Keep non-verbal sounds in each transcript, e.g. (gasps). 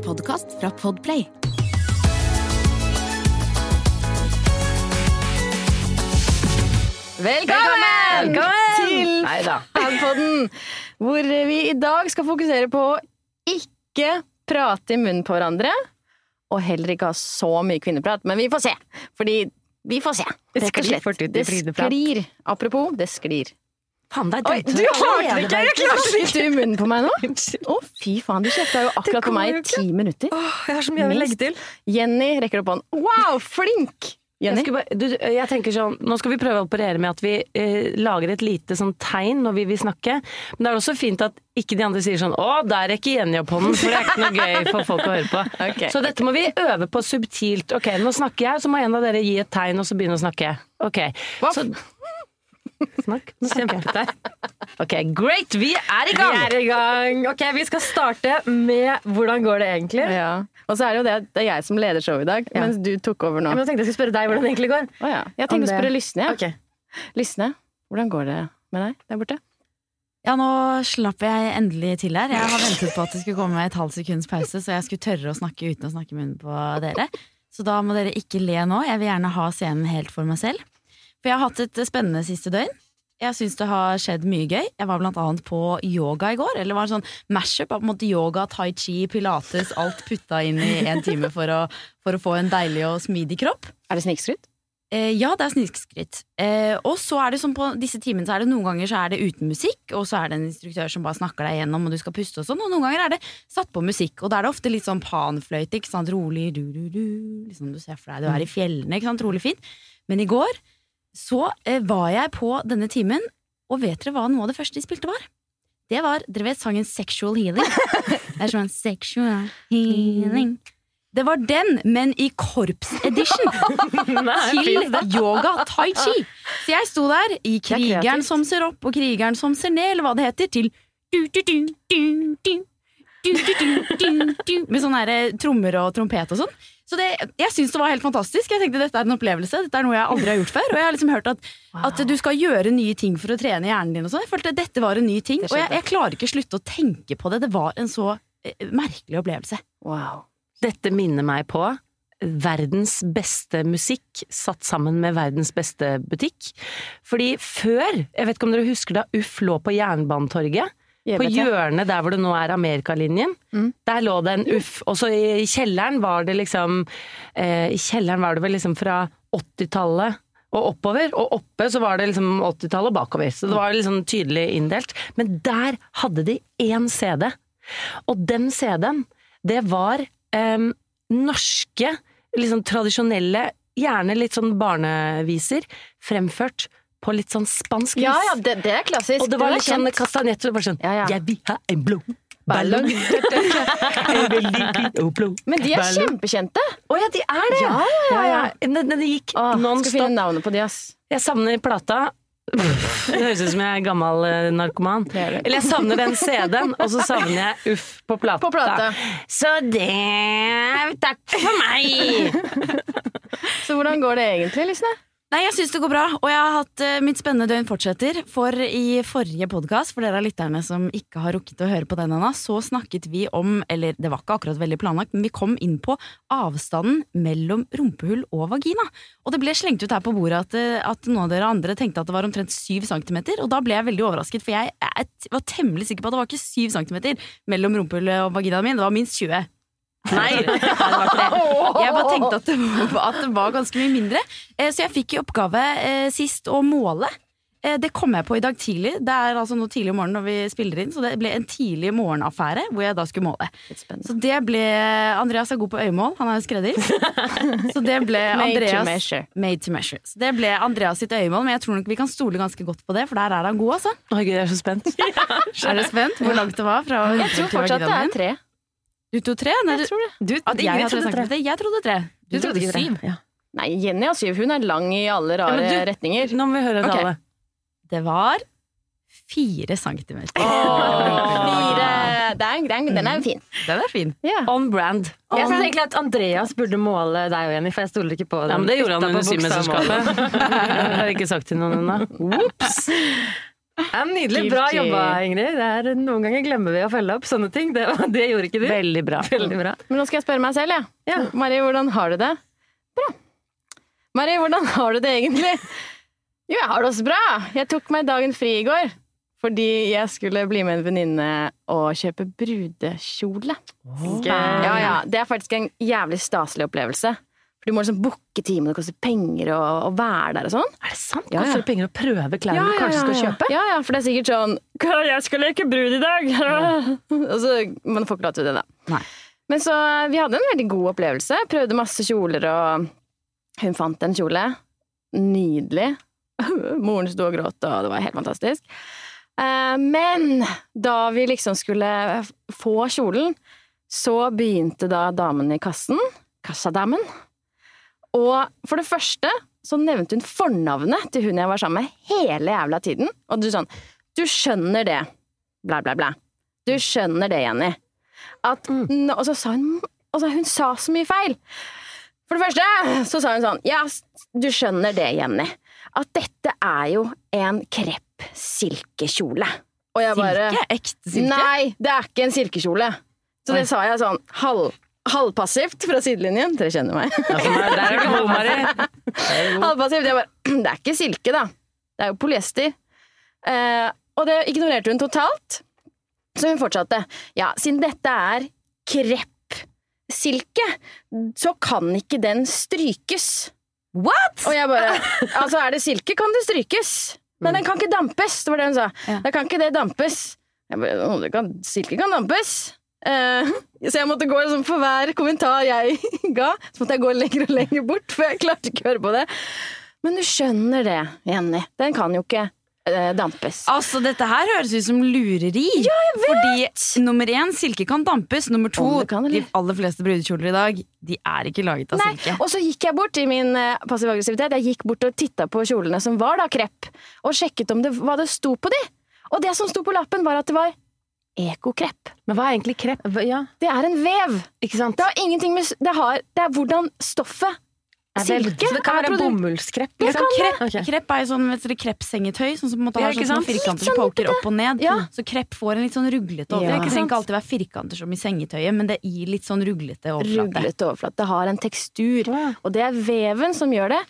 en podkast fra Podplay. Velkommen, til Neida. Hvor vi i dag skal fokusere på å ikke prate i munnen på hverandre, og heller ikke ha så mye kvinneprat. Men vi får se, fordi vi får se. Det sklir. Apropos, det sklir. Faen, det er Oi, du har det ikke! Jeg klarte ikke! i munnen på meg nå? Å, fy faen, du kjefta jo akkurat på meg i ti minutter. Jeg har så mye jeg vil legge til. Jenny rekker opp hånden. Wow, flink! Jenny? Jeg, bare, du, jeg tenker sånn, Nå skal vi prøve å operere med at vi eh, lager et lite sånn tegn når vi vil snakke. Men det er også fint at ikke de andre sier sånn 'Å, der rekker Jenny opp hånden', for det er ikke noe gøy for folk å høre på. (laughs) Okay. Så dette må vi øve på subtilt. Ok, nå snakker jeg, så må en av dere gi et tegn, og så begynne å snakke. Ok. Hva? Så, snakk. Nå jeg. Ok, great! Vi er i Vi gang! er i gang. Ok, Vi skal starte med hvordan går det egentlig. Ja. Og så er det jo det at det er jeg som leder showet i dag, Ja. mens du tok over nå. Men jeg tenkte jeg skulle spørre deg hvordan det egentlig går. Oh, ja. Jeg tenkte å spørre Lysne. Ja. Okay. Lysne, hvordan går det med deg der borte? Ja, nå slapp jeg endelig til her. Jeg har ventet på at det skulle komme et halvt sekunds pause, så jeg skulle tørre å snakke uten å snakke munnen på dere. Så da må dere ikke le nå. Jeg vil gjerne ha scenen helt for meg selv. For jeg har hatt et spennende siste døgn. Jeg syns det har skjedd mye gøy. Jeg var blant annet på yoga i går. Eller det var en sånn mashup av på en måte yoga, tai chi, pilates, alt putta inn i én time for å, for å få en deilig og smidig kropp. Er det snikskryt? Eh, ja, det er snikskryt. Eh, og så er det sånn på disse timene så er det noen ganger så er det uten musikk, og så er det en instruktør som bare snakker deg gjennom, og du skal puste og sånn, og noen ganger er det satt på musikk, og da er det ofte litt sånn panfløyte, ikke sant, rolig, du, du, du, liksom du ser for deg, du er i fjellene, ikke sant, rolig fint. Men i går så eh, var jeg på denne timen, og vet dere hva noe av det første de spilte var? Det var Dere vet sangen Sexual Healing? Det er sånn Sexual Healing. Det var den, men i korpsedition! til yoga tai chi. Så jeg sto der i Krigeren som ser opp og Krigeren som ser ned, eller hva det heter, til Med sånne trommer og trompet og sånn. Så det, jeg syns det var helt fantastisk. Jeg tenkte Dette er en opplevelse. Dette er noe jeg aldri har gjort før. Og jeg har liksom hørt at, at du skal gjøre nye ting for å trene hjernen din. og sånn Jeg følte at dette var en ny ting. Og jeg, jeg klarer ikke slutte å tenke på det. Det var en så eh, merkelig opplevelse. Wow. Dette minner meg på verdens beste musikk satt sammen med verdens beste butikk. Fordi før, jeg vet ikke om dere husker da Uff lå på Jernbanetorget, på hjørnet der hvor det nå er Amerikalinjen, Mm. der lå det en Uff. Og så i kjelleren var det liksom eh, I kjelleren var det vel liksom fra 80-tallet og oppover, og oppe så var det liksom 80-tallet og bakover. Så det var liksom tydelig inndelt. Men der hadde de én CD, og den CD-en, det var eh, norske, liksom tradisjonelle, gjerne litt sånn barneviser, fremført på litt sånn spansk vis. Ja, ja, det, det er klassisk. Og det var litt sånn kastanjetter, bare sånn Ja, ja. Jeg vil ha en blå Ballong. (laughs) Men de er kjempekjente. Å ja, de er det! Ja, ja, ja. Den, den, gikk skal non finne navnet på de, ass. Jeg savner plata. (laughs) Det høres ut som jeg er gammel eh, narkoman. Det det. Eller jeg savner den CD-en, og så savner jeg (laughs) Uff på plata. På plata. Så det Takk for meg! Så hvordan går det egentlig, Lysne? Nei, jeg syns det går bra, og jeg har hatt uh, mitt spennende døgn fortsetter. For i forrige podkast, for dere av lytterne som ikke har rukket å høre på den ennå, så snakket vi om, eller det var ikke akkurat veldig planlagt, men vi kom inn på avstanden mellom rumpehull og vagina. Og det ble slengt ut her på bordet at, eh, at noen av dere andre tenkte at det var omtrent syv centimeter, og da ble jeg veldig overrasket, for jeg jeg var temmelig sikker på at det var ikke syv centimeter mellom rumpehullet og vaginaen min, det var minst 20. Nei, (laughs) det var ikke det. Jeg bare tenkte at det, var, at det var ganske mye mindre. Eh, Så jeg fikk i oppgave eh, sist å måle. Eh, Det kom jeg på i dag tidlig. Det er altså nå tidlig om morgenen når vi spiller inn, så det ble en tidlig morgenaffære hvor jeg da skulle måle. Så det ble Andreas er god på øyemål, han er jo skredder. (laughs) Så det ble Made to Made to measure. Så det ble Andreas sitt øyemål, men jeg tror nok vi kan stole ganske godt på det, for der er han god, altså. Å gud, jeg er så spent. (laughs) Er du spent hvor langt det var fra Jeg tror fortsatt det er tre. Du tok tre? Nei, Jeg tror det. Du, at jeg tre trodde centimeter? Jeg trodde tre. Du trodde ikke syv? Ja. Nei, Jenny har syv. Hun er lang i alle rare ja, du- retninger. Nå må vi høre okay. tallet. Det var fire centimeter. Fire. Den, den, den er fin. Den er fin. Yeah. On brand. Jeg syns egentlig at Andreas burde måle deg og Jenny, for jeg stoler ikke på Ja, den. men det gjorde han under symesterskapet. Det (laughs) har jeg ikke sagt til noen ennå. Ja, nydelig. Bra jobba, Ingrid. Det er, noen ganger glemmer vi å følge opp sånne ting. Det, (laughs) det gjorde ikke du. Veldig bra. Veldig bra. Men nå skal jeg spørre meg selv, jeg. Ja. Mari, hvordan har du det? Bra. Mari, hvordan har du det egentlig? Jo, jeg har det også bra. Jeg tok meg dagen fri i går. Fordi jeg skulle bli med en venninne og kjøpe brudekjole. Ja, ja. Det er faktisk en jævlig staselig opplevelse. For du må liksom booke time, det koster penger å, å være der og sånn. Er det sant? Ja. Koster det penger å prøve klærne du kanskje skal kjøpe? Ja, ja, for det er sikkert sånn «Hva, Jeg skal leke brud i dag! (laughs) og så Man får ikke lov til det, da. Nei. Men så vi hadde en veldig god opplevelse. Prøvde masse kjoler, og hun fant en kjole. Nydelig. (laughs) Moren sto og gråt, og det var helt fantastisk. Eh, Men da vi liksom skulle få kjolen, så begynte da damen i kassen, kassadamen, og for det første så nevnte hun fornavnet til hun jeg var sammen med hele jævla tiden. Og du sånn Du skjønner det. Bla, bla, bla. Du skjønner det, Jenny. At, n- Og så sa hun Altså, hun sa så mye feil. For det første så sa hun sånn Ja, du skjønner det, Jenny. At dette er jo en krepp silkekjole. Og jeg bare Silke? Ekte silke? Nei, det er ikke en silkekjole. Så det sa jeg sånn halv, halvpassivt fra sidelinjen. Dere kjenner meg. Altså, der er du god, Mari. (laughs) Er halvpassivt. Jeg bare (clears throat) Det er ikke silke, da. Det er jo polyester. Eh, og det ignorerte hun totalt. Så hun fortsatte. Ja, siden dette er kreppsilke, så kan ikke den strykes. What?! Og jeg bare Altså, er det silke, kan det strykes. Men den kan ikke dampes, det var det hun sa. Ja. Da kan ikke det dampes. Jeg bare, kan, silke kan dampes. Eh, så jeg måtte gå liksom for hver kommentar jeg (laughs) ga, så måtte jeg gå lenger og lenger bort, for jeg klarte ikke å høre på det. Men du skjønner det, Jenny. Den kan jo ikke uh, dampes. Altså, dette her høres ut som lureri. Ja, jeg vet! Fordi nummer én, silke kan dampes. Nummer to, kan, de aller fleste brudekjoler i dag, de er ikke laget av Nei, silke. og så gikk jeg bort i min uh, passiv aggressivitet. Jeg gikk bort og titta på kjolene som var da krepp, og sjekket om det, hva det sto på de. Og det som sto på lappen, var at det var ekokrepp. Men hva er egentlig krepp? Ja. Det er en vev. Ikke sant? Det har ingenting med Det, har, det er hvordan stoffet Er Silke Så det kan er være bomullskrepp? Ja, Liksom. krepp, okay. krepp er jo sånn vet dere, kreppsengetøy, sånn som Ja, har ikke firkanter som sånn poker opp og ned. Ja. Så krepp får en litt sånn ruglete overflate. Ja. Det trenger ikke alltid være firkanter som i sengetøyet, men det gir litt sånn ruglete overflate. ruglete overflate. Det har en tekstur. Ja. Og det er veven som gjør det,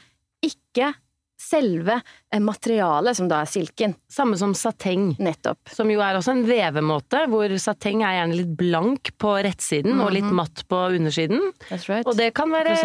ikke selve eh, materialet, som da er silken. Samme som sateng. Nettopp. Som jo er også en vevemåte, hvor sateng er gjerne litt blank på rettsiden og litt matt på undersiden. That's right. Og det kan være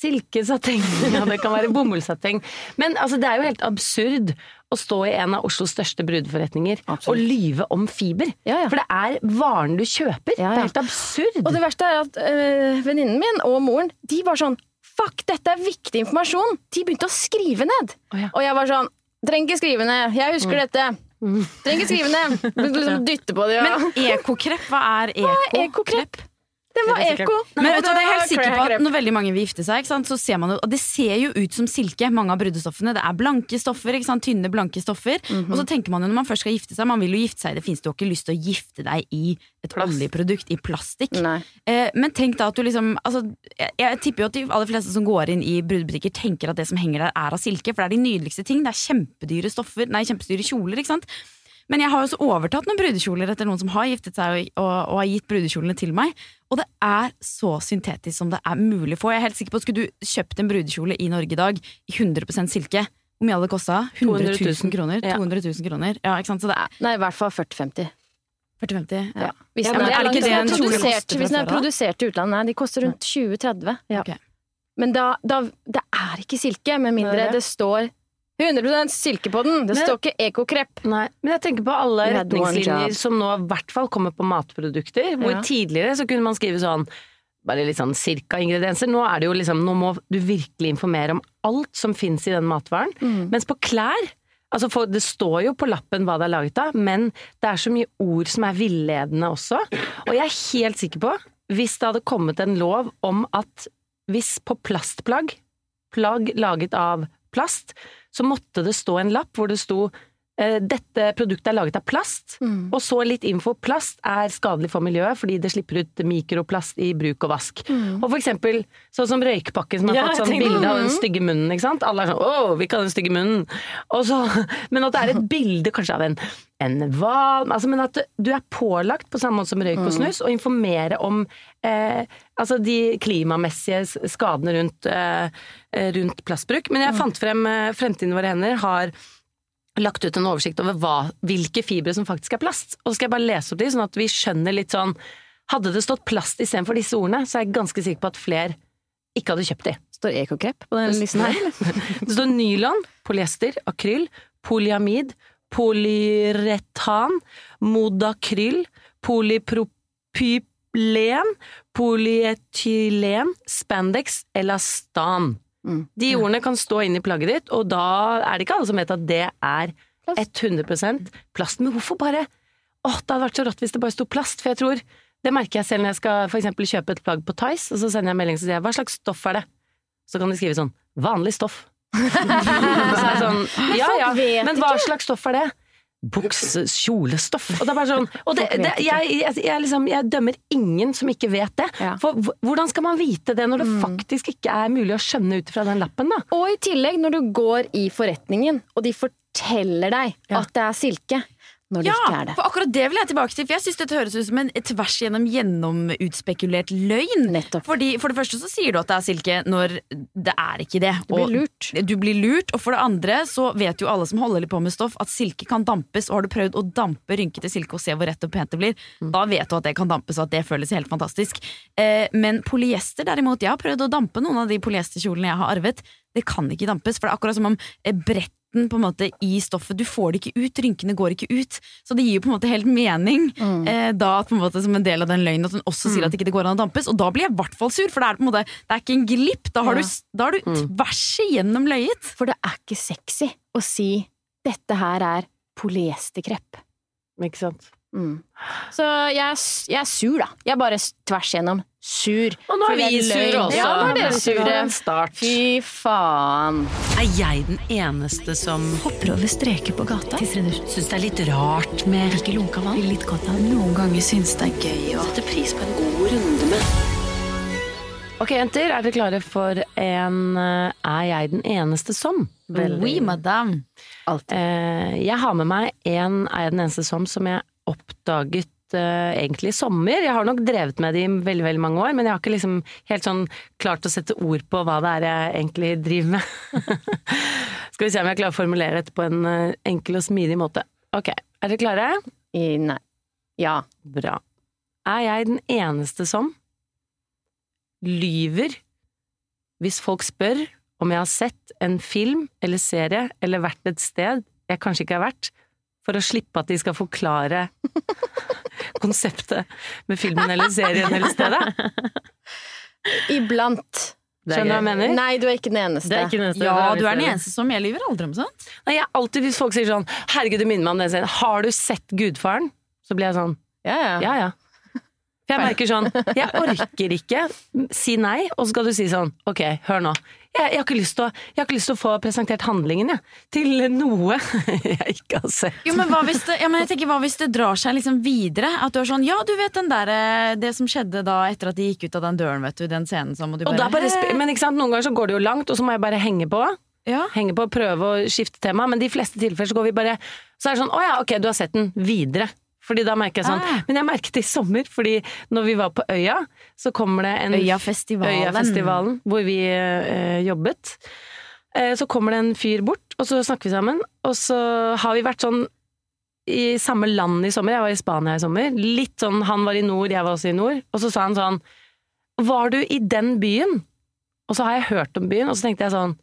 silkesateng, (laughs) ja det kan være bomullsateng. Men altså, det er jo helt absurd å stå i en av Oslos største brudeforretninger og lyve om fiber. Ja, ja. For det er varen du kjøper. Ja. Det er helt absurd. Og det verste er at øh, venninnen min og moren, de var sånn Fuck, dette er viktig informasjon! De begynte å skrive ned. Oh, ja. Og jeg var sånn Trenger ikke skrive ned. Jeg husker dette. Trenger ikke skrive ned. (laughs) Liksom dytte på det. Ja. Men ekokrepp, hva er eko? Ekokrepp. Det var eko. Men vet du, jeg er helt sikker på at. Når veldig mange vil gifte seg, så ser man jo Og det ser jo ut som silke, mange av brudestoffene. Det er blanke stoffer, ikke sant, tynne, blanke stoffer. Mhm. Og så tenker man jo når man først skal gifte seg, man vil jo gifte seg Det fins jo ikke lyst til å gifte deg i et oljeprodukt, i plastikk. Eh, men tenk da at du liksom altså, jeg, jeg tipper jo at de aller fleste som går inn i brudebutikker, tenker at det som henger der, er av silke. For det er de nydeligste ting. Det er kjempedyre stoffer, nei, kjempedyre kjoler, ikke sant. Men jeg har også overtatt noen brudekjoler etter noen som har giftet seg og, og, og har gitt brudekjolene til meg. Og det er så syntetisk som det er mulig å få. Jeg er helt sikker på at Skulle du kjøpt en brudekjole i Norge i dag i 100% silke, hvor mye hadde det kosta? 100 200 000 kroner? Ja. 200 000 kroner. Ja, ikke sant? Så det er Nei, i hvert fall 40-50. 40-50. Ja. Hvis Ja, men er, det ikke det en kjole koster hvis den er produsert i utlandet, nei, de koster rundt 20-30. Ja. Okay. Men da, da Det er ikke silke, med mindre det står 100 silke på den. Det Men- står ikke ekokrepp. Nei, men jeg tenker på alle retningslinjer som nå i hvert fall kommer på matprodukter. Hvor Ja. tidligere så kunne man skrive sånn bare litt sånn cirka ingredienser. Nå er det jo liksom, nå må du virkelig informere om alt som fins i den matvaren. Mm. Mens på klær Altså for Det står jo på lappen hva det er laget av, men det er så mye ord som er villedende også. Og jeg er helt sikker på, hvis det hadde kommet en lov om at hvis på plastplagg, plagg laget av plast, så måtte det stå en lapp hvor det sto dette produktet er laget av plast, Mm. og så litt info. Plast er skadelig for miljøet fordi det slipper ut mikroplast i bruk og vask. Og for eksempel sånn som røykpakken som har Ja, fått sånn bilde av den stygge munnen, ikke sant. Alle er sånn 'å, vi kan den stygge munnen'. Og så, (laughs) men at det er et bilde kanskje av en, en hval altså, Men at du er pålagt, på samme måte som røyk og snus, å informere om eh, altså de klimamessige skadene rundt, eh, eh, rundt plastbruk. Men jeg fant frem eh, Fremtiden i våre hender har lagt ut en oversikt over hva, hvilke fibre som faktisk er plast. Og så skal jeg bare lese opp de, sånn at vi skjønner litt sånn Hadde det stått plast istedenfor disse ordene, så er jeg ganske sikker på at flere ikke hadde kjøpt de. Står Ekokrep på den listen? Her? (laughs) Det står nylon, polyester, akryl, polyamid, polyretan, modakryl, polypropylen, polyetylen, spandex, elastan. Mm. De ordene kan stå inn i plagget ditt, og da er det ikke alle som vet at det er 100% plast. Men hvorfor bare Åh, det hadde vært så rått hvis det bare sto plast, for jeg tror Det merker jeg selv når jeg skal for eksempel kjøpe et plagg på Tice, og så sender jeg melding og sier hva slags stoff er det? Så kan de skrive sånn vanlig stoff. (laughs) så er det sånn, ja ja, men hva slags stoff er det? Bukse, kjolestoff. Og det er bare sånn Og det, det, jeg, jeg, jeg, liksom, jeg dømmer ingen som ikke vet det. Ja. For hvordan skal man vite det når det faktisk ikke er mulig å skjønne ut fra den lappen, da? Og i tillegg, når du går i forretningen, og de forteller deg Ja. at det er silke, når det Ja, ikke er det. for akkurat det vil jeg tilbake til. For jeg synes dette høres ut som en tvers gjennom gjennomutspekulert løgn. Nettopp. Fordi For det første så sier du at det er silke når det er ikke det. Du blir lurt. Du blir lurt, og for det andre så vet jo alle som holder litt på med stoff, at silke kan dampes. Og har du prøvd å dampe rynkete silke og se hvor rett og pent det blir, da vet du at det kan dampes og at det føles helt fantastisk. Eh, men polyester derimot, jeg har prøvd å dampe noen av de polyesterkjolene jeg har arvet. Det kan ikke dampes, for det er akkurat som om eh, bretten på en måte i stoffet, du får det ikke ut, rynkene går ikke ut. Så det gir jo på en måte helt mening, eh, da på en måte som en del av den løgnen at hun også sier at ikke det går an å dampes. Og da blir jeg i hvert fall sur, for det er på en måte Det er ikke en glipp. Da har Ja. du, da har du tvers igjennom løyet. For det er ikke sexy å si 'dette her er polyesterkrepp'. Ikke sant? Mm. Så jeg, jeg er sur, da. Jeg er bare tvers igjennom sur. Og nå er vi sure også. Ja, nå er dere sure. start. Fy faen. Er jeg den eneste som Hopper over streker på gata. syns det er litt rart med Ikke lunka vann. Litt godt av Noen ganger syns det er gøy å sette pris på en god runde med Ok, jenter, er dere klare for en eh, Er jeg den eneste som? Oui, madame. Eh, jeg har med meg en Er jeg den eneste som som jeg oppdaget eh, egentlig i sommer. Jeg har nok drevet med det i veldig veldig mange år, men jeg har ikke liksom helt sånn klart å sette ord på hva det er jeg egentlig driver med. (laughs) Skal vi se om jeg klarer å formulere dette på en eh, enkel og smidig måte. Ok, er dere klare? I, nei. Ja. Bra. Er jeg den eneste som lyver hvis folk spør om jeg har sett en film eller serie eller vært et sted jeg kanskje ikke har vært, for å slippe at de skal forklare (laughs) konseptet med filmen eller serien eller stedet? Iblant. Skjønner du hva jeg mener? Nei, du er ikke den eneste. Er ikke den eneste. Ja, du er den eneste som Jeg lyver aldri om sånt. Nei, jeg alltid, hvis folk sier sånn 'herregud, det minner meg om den scenen', 'har du sett Gudfaren'? Så blir jeg sånn Ja, ja. Ja, ja. For jeg merker sånn, jeg orker ikke si nei, og så skal du si sånn, ok, hør nå. Jeg, jeg, har, å, jeg har ikke lyst til å få presentert handlingen, jeg, til noe (laughs) jeg ikke har sett. Jo, men hva hvis det, ja, tenker, hva hvis det drar seg liksom videre? At du er sånn Ja, du vet den der, eh, det som skjedde da etter at de gikk ut av den døren, vet du. Den scenen som Og Og bare, bare, men ikke sant, noen ganger så går det jo langt, og så må jeg bare henge på. ja. Henge på, prøve å skifte tema, men de fleste tilfeller så går vi bare Så er det sånn, å ja, ok, du har sett den, videre. Fordi da merker jeg sånn Ah. Men jeg merket det i sommer, fordi når vi var på Øya, så kommer det en Øyafestivalen. Øyafestivalen, hvor vi eh, jobbet. Eh, så kommer det en fyr bort, og så snakker vi sammen. Og så har vi vært sånn i samme land i sommer. Jeg var i Spania i sommer. Litt sånn, Han var i nord, jeg var også i nord. Og så sa han sånn Var du i den byen? Og så har jeg hørt om byen, og så tenkte jeg sånn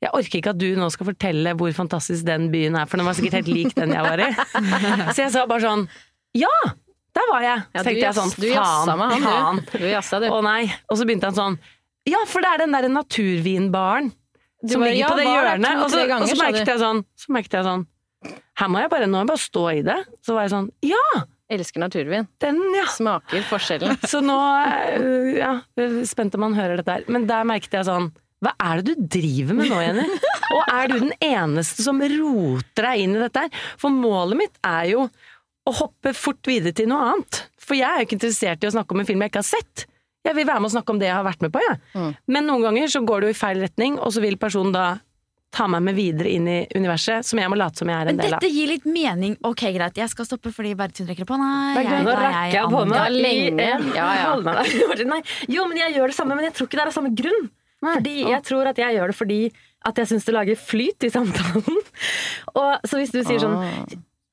jeg orker ikke at du nå skal fortelle hvor fantastisk den byen er, for den var sikkert helt lik den jeg var i. (laughs) Så jeg sa bare sånn Ja! Der var jeg! Ja, tenkte jeg sånn Faen! med han, faen. (laughs) Å nei. Og så begynte han sånn Ja, for det er den derre naturvinbaren som bare, ligger ja, på det hjørnet. Og så, ganger, og så merket jeg sånn Så merket jeg sånn Her må jeg bare, nå må jeg bare stå i det. Så var jeg sånn Ja! Elsker naturvin. Den, ja! Smaker forskjellen. (laughs) Så nå øh, Ja, spent om han hører dette her. Men der merket jeg sånn Hva er det du driver med nå, Jenny? Og er du den eneste som roter deg inn i dette her? For målet mitt er jo å hoppe fort videre til noe annet. For jeg er jo ikke interessert i å snakke om en film jeg ikke har sett. Jeg vil være med og snakke om det jeg har vært med på, jeg. Men noen ganger så går det jo i feil retning, og så vil personen da ta meg med videre inn i universet, som jeg må late som jeg er en Men del av. Men dette gir litt mening. Ok, greit, jeg skal stoppe fordi Bergtun rekker opp hånda. Nå rakk jeg opp hånda. Lenge. Ja, ja. Nei, Jo, men jeg gjør det samme, men jeg tror ikke det er av samme grunn. Fordi Jeg tror at jeg gjør det fordi at jeg syns det lager flyt i samtalen. (laughs) Og så hvis du sier sånn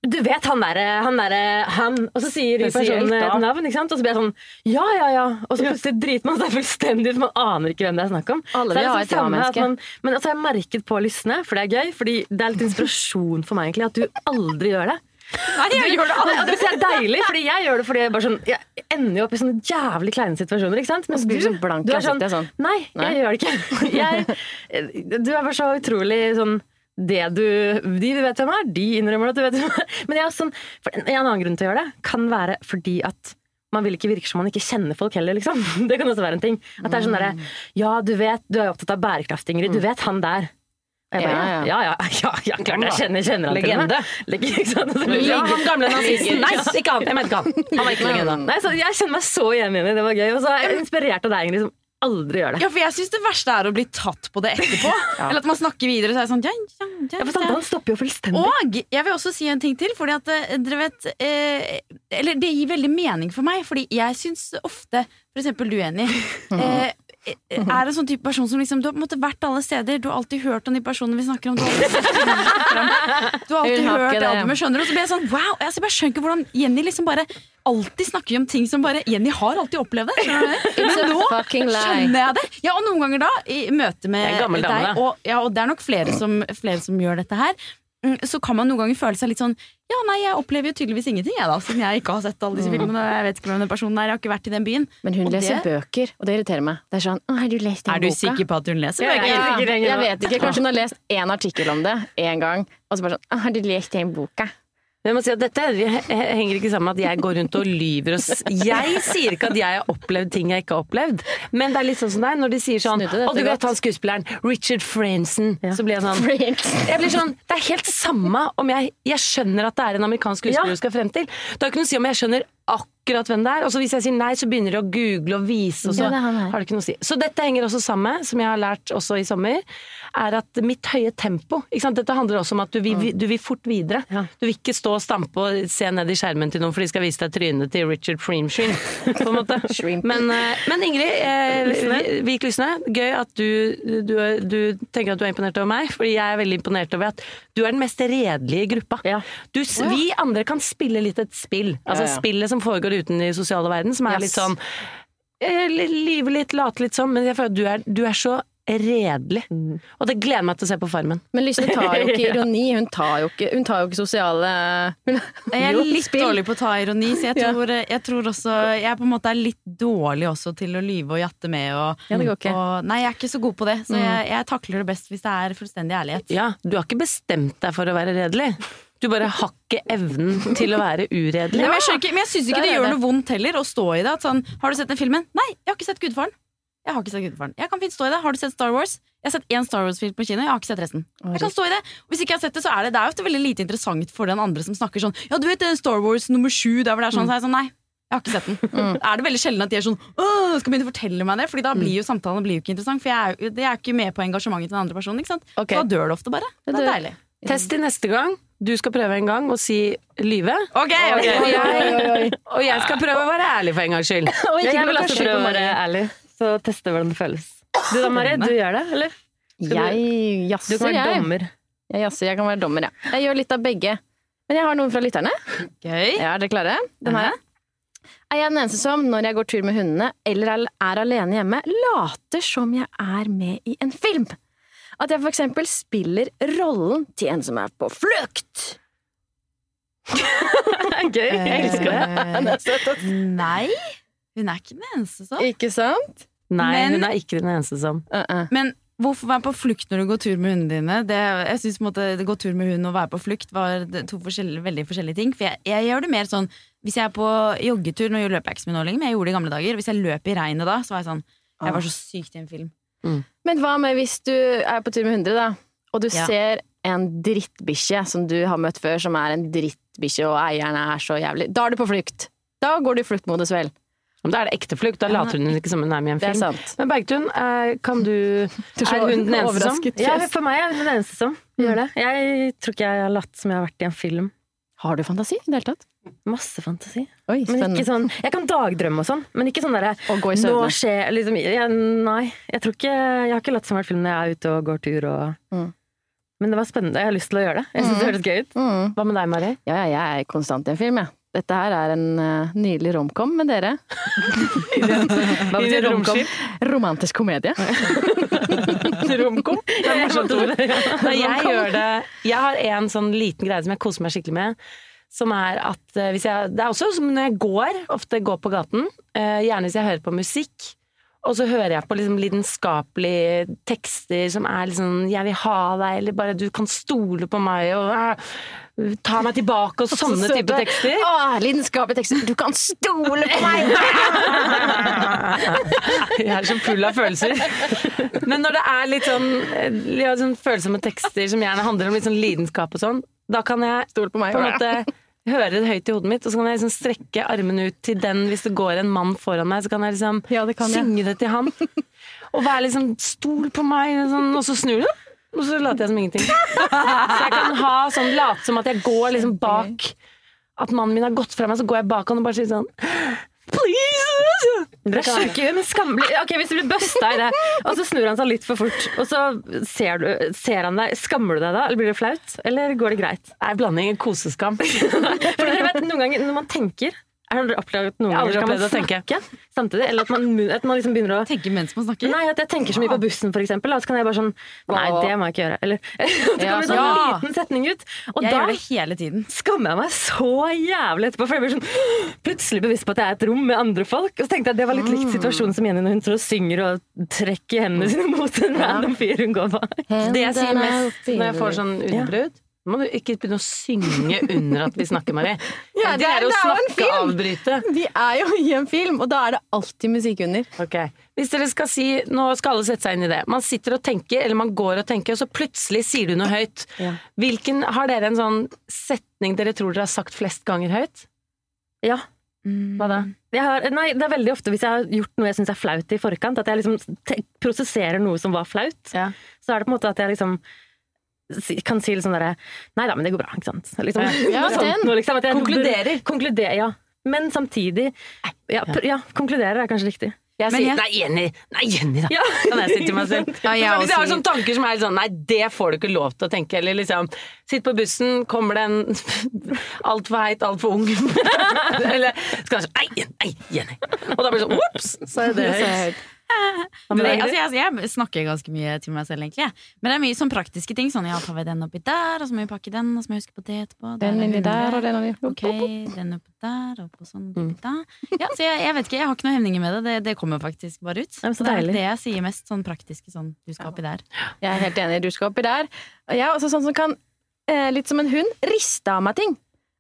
du vet han derre han, der, han Og så sier personen et navn, ikke sant? og så blir jeg sånn Ja, ja, ja. Og så plutselig driter man seg fullstendig ut. Man aner ikke hvem det er snakk om. Alle vil ha liksom et ja-menneske. Men altså, jeg har merket på lystne, for det er gøy. Fordi det er litt inspirasjon for meg egentlig at du aldri gjør det. Nei, jeg gjør det aldri. det, er deilig, fordi jeg gjør det fordi jeg bare sånn Jeg ender jo opp i sånne jævlig kleine situasjoner, ikke sant? Blir du så blank du er sånn. Nei, jeg gjør det ikke. (laughs) Jeg, du er bare så utrolig sånn det du, De du vet hvem er, de innrømmer at du vet hvem er. (laughs) Men jeg sånn, en en annen grunn til å gjøre det kan være fordi at man vil ikke virke som man ikke kjenner folk heller, liksom. (laughs) Det kan også være en ting. At det er sånn derre Ja, du vet, du er opptatt av bærekraft, Ingrid. Du vet han der. Og jeg bare, Ja, ja, ja, ja, (laughs) ja, klart jeg kjenner, kjenner han til. Legende. Blir det Ja, han gamle nazisten. Nei, ikke han. Jeg mente ikke han. Han var ikke legende. Nei, så Jeg kjenner meg så igjen i det. Det var gøy. Og så er jeg inspirert av deg, Ingrid, som aldri gjør det. Ja, for jeg syns det verste er å bli tatt på det etterpå. (laughs) Eller at man snakker videre, så er det sånn ja, ja, ja, Ja, for ja. samtalen stopper jo fullstendig. Og jeg vil også si en ting til, fordi at eh, dere vet eh, Eller det gir veldig mening for meg, fordi jeg syns ofte, for eksempel du, Jenny, (laughs) eh, er en sånn type person som liksom Du har på en måte vært alle steder, du har alltid hørt om de personene vi snakker om. Du har alltid. Du har alltid hørt det. albumet, skjønner du? Og så blir jeg sånn wow! Jeg bare skjønner ikke hvordan Jenny liksom bare alltid snakker om ting som bare Jenny har alltid opplevd det. Men nå skjønner jeg det. Ja, og noen ganger da, i møte med deg, og, ja, og det er nok flere som, flere som gjør dette her, så kan man noen ganger føle seg litt sånn Ja, nei, jeg opplever jo tydeligvis ingenting, jeg, da, siden jeg ikke har sett alle disse filmene. Og jeg vet ikke hvem den personen er, jeg har ikke vært i den byen. Men hun Og leser det- bøker, og det irriterer meg. Det er sånn, «Å, har du lest den Er du boka? sikker på at hun leser bøker? ja. jeg, jeg vet ikke. Kanskje hun har lest én artikkel om det én gang, og så bare sånn «Å, Har du lest den boka? Jeg må si at Dette henger ikke sammen med at jeg går rundt og lyver. Og jeg sier ikke at jeg har opplevd ting jeg ikke har opplevd, men det er litt sånn som deg når de sier sånn Å, du vet han skuespilleren Richard Franson. Så blir jeg sånn Jeg blir sånn, Det er helt samme om jeg Jeg skjønner at det er en amerikansk skuespiller Ja. du skal frem til. Det har ikke noe å si om jeg skjønner akkurat hvem det er. Og så hvis jeg sier nei, så begynner de å google og vise, og så Ja, det har det ikke noe å si. Så dette henger også sammen, som jeg har lært også i sommer, er at mitt høye tempo ikke sant? Dette handler også om at du vil, du vil fort videre. Du vil ikke stå og stampe og se ned i skjermen til noen, for de skal vise deg trynet til Richard Freemshin, på en måte. (laughs) Men, eh, men Ingrid, eh, Vik Lysne, gøy at du, du, du tenker at du er imponert over meg, fordi jeg er veldig imponert over at du er den mest redelige i gruppa. Ja. Du, Vi andre kan spille litt et spill, altså Ja, ja. spillet som foregår uten i sosiale verden, som er Yes. litt sånn Live litt, late litt sånn, men jeg føler at du er, du er så redelig. Mm. Og det gleder meg til å se på Farmen. Men Lysne tar jo ikke (laughs) ironi. Hun tar jo ikke, hun tar jo ikke sosiale hun, Jeg er litt spill. dårlig på å ta ironi, så jeg Ja. tror, jeg tror også Jeg på en måte er litt dårlig også til å lyve og jatte med. Og, Ja, det går ikke. og, nei, jeg er ikke så god på det, så jeg, jeg takler det best hvis det er fullstendig ærlighet. Ja, du har ikke bestemt deg for å være redelig. Du bare har ikke evnen til å være uredelig. Ja, men jeg, ikke, men jeg syns ikke det gjør det. noe vondt heller å stå i det. Sånn, har du sett den filmen? Nei, jeg har ikke sett Gudfaren. Jeg har ikke sett Gudfaren. Jeg kan fint stå i det. Har du sett Star Wars? Jeg har sett én Star Wars-film på kino, jeg har ikke sett resten. Jeg kan stå i det. Hvis ikke jeg har sett det, så er det, det er ofte veldig lite interessant for den andre som snakker sånn Ja, du vet er Star Wars nummer sju, der hvor det er sånn. Så er jeg sånn, nei. Jeg har ikke sett den. Er det veldig sjelden at de er sånn Åh, skal begynne å fortelle meg det? Fordi da blir jo samtalen blir jo ikke interessant. For jeg er, jeg er ikke med på engasjementet til den andre personen. Ikke sant? Okay. Så da dør det ofte bare. Det er deilig. Test til neste gang. Du skal prøve en gang å si lyve. Ok, Og jeg, og jeg skal prøve å være ærlig for en gangs skyld. (laughs) Og ikke jeg vil også prøve å være ærlig, så teste hvordan det føles. Du da, Mari, du gjør det, eller? Jeg Du kan være jeg. dommer. Jeg jazzer, jeg kan være dommer, ja. Jeg gjør litt av begge. Men jeg har noen fra lytterne. Gøy. Ja, er dere klare? Den her. Er jeg den eneste som, når jeg går tur med hundene eller er er alene hjemme, later som jeg er med i en film? At jeg for eksempel spiller rollen til en som er på flukt. (laughs) Gøy. Jeg elsker det. (laughs) Eh, Nei, hun er ikke den eneste som. Ikke sant? Nei, Men- hun er ikke den eneste som Uh -uh. Men hvorfor være på flukt når du går tur med hundene dine? Det, jeg synes på en måte, det Gå tur med hund og være på flukt var det- to forskjellige, veldig forskjellige ting. For jeg, jeg gjør det mer sånn Hvis jeg er på joggetur Nå løper jeg ikke så mye nå lenger, men jeg gjorde det i gamle dager. Hvis jeg løp i regnet da, så var jeg sånn Jeg var så sykt i en film. Mm. Men hva med hvis du er på tur med 100, da, og du Ja. ser en drittbikkje som du har møtt før, som er en drittbikkje, og eieren er så jævlig Da er du på flukt! Da går du i fluktmodus, vel. Da det er det ekte flukt, da later hun ikke som hun er med i en Det er film. sant. Men Bergtun, eh, kan du Er hun den eneste som? Ja, for meg er hun den eneste som gjør det. Jeg tror ikke jeg har latt som jeg har vært i en film. Har du fantasi i det hele tatt? Masse fantasi. Oi, Men ikke sånn, jeg kan dagdrømme og sånn, men ikke sånn derre Å gå i Nå skjer liksom jeg, Nei. Jeg tror ikke Jeg har ikke latt som jeg vært film når jeg er ute og går tur og Mm. Men det var spennende. Jeg har lyst til å gjøre det. Jeg synes det høres gøy ut. Mm. Hva med deg, Mari? Ja, ja, jeg er konstant i en film, jeg. Dette her er en uh, nydelig romcom med dere. (laughs) (laughs) Hva betyr romkom? Romantisk komedie. (laughs) Romkom? Det er morsomt ord. Jeg gjør det Jeg har en sånn liten greie som jeg koser meg skikkelig med. Som er at eh, hvis jeg Det er også som når jeg går, ofte går på gaten, eh, gjerne hvis jeg hører på musikk. Og så hører jeg på liksom lidenskapelige tekster som er liksom 'jeg vil ha deg', eller bare 'du kan stole på meg', og uh, 'ta meg tilbake', og sånne type tekster. Å, lidenskapelige tekster. Du kan stole på meg! (laughs) Jeg er så full av følelser. Men når det er litt sånn, eh, ja, sånn følsomme tekster som gjerne handler om litt sånn lidenskap og sånn, da kan jeg Stole på meg. på en måte høre det høyt i hodet mitt, og så kan jeg liksom strekke armen ut til den hvis det går en mann foran meg, så kan jeg liksom Ja, det kan jeg. synge det til han. Og være liksom 'stol på meg', sånn, og så snur du, og så later jeg som ingenting. Så jeg kan ha sånn late som at jeg går liksom bak At mannen min har gått fra meg, så går jeg bak han og bare sier sånn Please! Dere er sjuke, men skammelig. Ok, Hvis du blir busta i det, og så snur han seg litt for fort, og så ser, du, ser han deg, skammer du deg da? Eller blir det flaut? Eller går det greit? Nei, blanding koseskam. (laughs) For dere vet, noen ganger når man tenker har dere opplevd at noen Jeg ganger skal man opplevd å snakke samtidig? Eller at man, at man liksom begynner å Tenke mens man snakker. Nei, at jeg tenker så mye på bussen, for eksempel. Og så kan jeg bare sånn Nei, det må jeg ikke gjøre. Eller (laughs) det Ja, kommer en sånn ja. liten setning ut. Og jeg da gjør det hele tiden. skammer jeg meg så jævlig etterpå. For jeg blir sånn (gasps) plutselig bevisst på at jeg er et rom med andre folk. Og så tenkte jeg at det var litt likt situasjonen som Jenny når hun står og synger og trekker hendene sine mot en random fyr hun går bak. Det jeg sier mest når jeg får sånn utbrudd Nå må du ikke begynne å synge under at vi snakker, Marie. (laughs) Ja, det, det er- er jo en film. avbryte. Vi er jo i en film, og da er det alltid musikk under. Ok. Hvis dere skal si Nå skal alle sette seg inn i det. Man sitter og tenker, eller man går og tenker, og så plutselig sier du noe høyt. Ja. Hvilken, har dere en sånn setning dere tror dere har sagt flest ganger høyt? Ja. Hva da? Har, nei, det er veldig ofte hvis jeg har gjort noe jeg syns er flaut i forkant, at jeg liksom prosesserer noe som var flaut, Ja. så er det på en måte at jeg liksom kan si litt sånn derre Nei da, men det går bra. Ikke sant? Liksom, Ja, sånt noe, liksom, at jeg Konkluderer. Konkluderer, ja. Men samtidig ja, pr ja, konkluderer er kanskje riktig. Jeg sier jeg- nei, Jenny, nei, Jenny, da. Ja. (laughs) Kan jeg si til meg selv. (laughs) Ja, jeg Hvis jeg har sånne tanker som er sånn nei, det får du ikke lov til å tenke, eller liksom sitt på bussen, kommer det en (laughs) altfor heit, altfor ung Eller jeg sånn nei, nei, Jenny. Og da blir det sånn ops, så er det høyt. Nei, altså, jeg, jeg snakker ganske mye til meg selv, egentlig. Men det er mye sånn praktiske ting. Sånn, ja, tar vi den oppi der, og så må vi pakke den, og så må vi huske på det etterpå. Den inni der, hundre. og den inni Ok, den oppi der, og på sånn Mm. oppi der. Ja, så jeg, jeg vet ikke, jeg har ikke noen hemninger med det. Det, det kommer faktisk bare ut. Ja, det er det jeg sier mest, sånn praktiske sånn, du skal oppi der. Jeg er helt enig, du skal oppi der. Og jeg er også sånn som kan, eh, litt som en hund, riste av meg ting.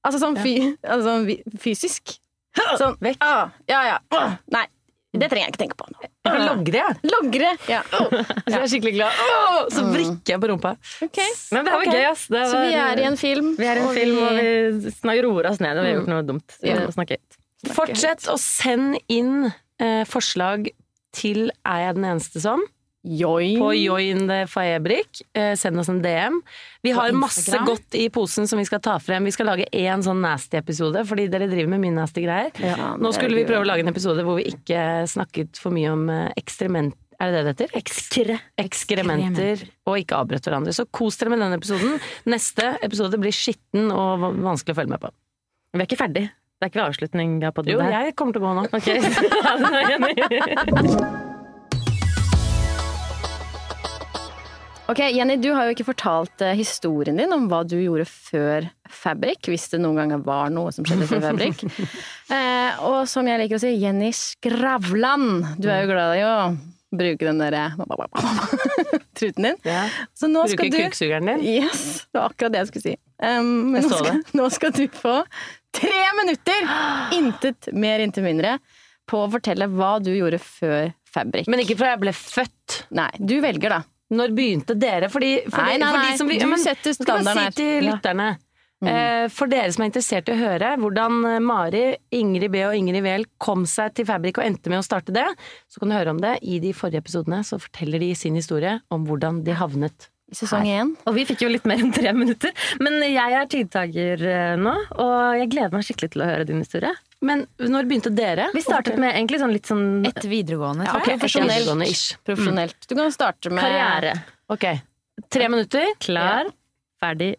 Altså sånn, fy, altså sånn fysisk. Sånn, Vekk. ah, ja, ja. Ah, nei, det trenger jeg ikke tenke på nå. Logre. Logre. Ja. Hvis jeg er skikkelig glad, Oh, så vrikker jeg på rumpa. Okay. Men det var okay. gøy, ass. Det Så vi er i en film. vi er i en film, og vi snak- roer oss ned Og vi har gjort noe dumt. Ja. Og snakket. Fortsett å sende inn eh, forslag til Er jeg den eneste som? Join. på Join the Faebrik. Eh, send oss en DM. Vi har masse godt i posen som vi skal ta frem. Vi skal lage én sånn nasty-episode, fordi dere driver med mye nasty greier. Nå skulle vi prøve å lage en episode hvor vi ikke snakket for mye om eh, ekstrement... Er det det det heter? Ekskre. Ekskrementer. Og ikke avbrøt hverandre. Så kos dere med den episoden. Neste episode blir skitten og vanskelig å følge med på. Vi er ikke ferdig. Det er ikke avslutning på det Jo, her. jeg kommer til å gå nå. Ok. (laughs) (laughs) Ok, Jenny, du har jo ikke fortalt eh, historien din om hva du gjorde før Fabrik, hvis det noen ganger var noe som skjedde før Fabrik. (laughs) eh, og som jeg liker å si, Jenny Skravlan. Du er jo glad i å bruke den derre (laughs) truten din. Ja. Så nå skal du Bruke kukksugeren din. Yes, det var akkurat det jeg skulle si. Um, men Jeg nå skal, nå skal du få tre minutter, intet mer, intet mindre, på å fortelle hva du gjorde før Fabrik. Men ikke fra jeg ble født. Nei, du velger, da. Når begynte dere? Fordi, for, Nei, nei, for nei. de som, Du ja, men, setter skal jeg standarden her. Si til lytterne. Mm. Eh, for dere som er interessert i å høre hvordan eh, Mari, Ingrid B og Ingrid Wehl kom seg til Fabrik og endte med å starte det, så kan du høre om det i de forrige episodene. Så forteller de sin historie om hvordan de havnet I sesong én. Og vi fikk jo litt mer enn tre minutter. Men jeg er tidtaker eh, nå, og jeg gleder meg skikkelig til å høre din historie. Men når begynte dere? Vi startet med egentlig sånn litt sånn Etter videregående, ja, okay. Profesjonelt. videregående ish. Profesjonelt. Du kan starte med karriere. Ok. Tre minutter. Klar, ferdig,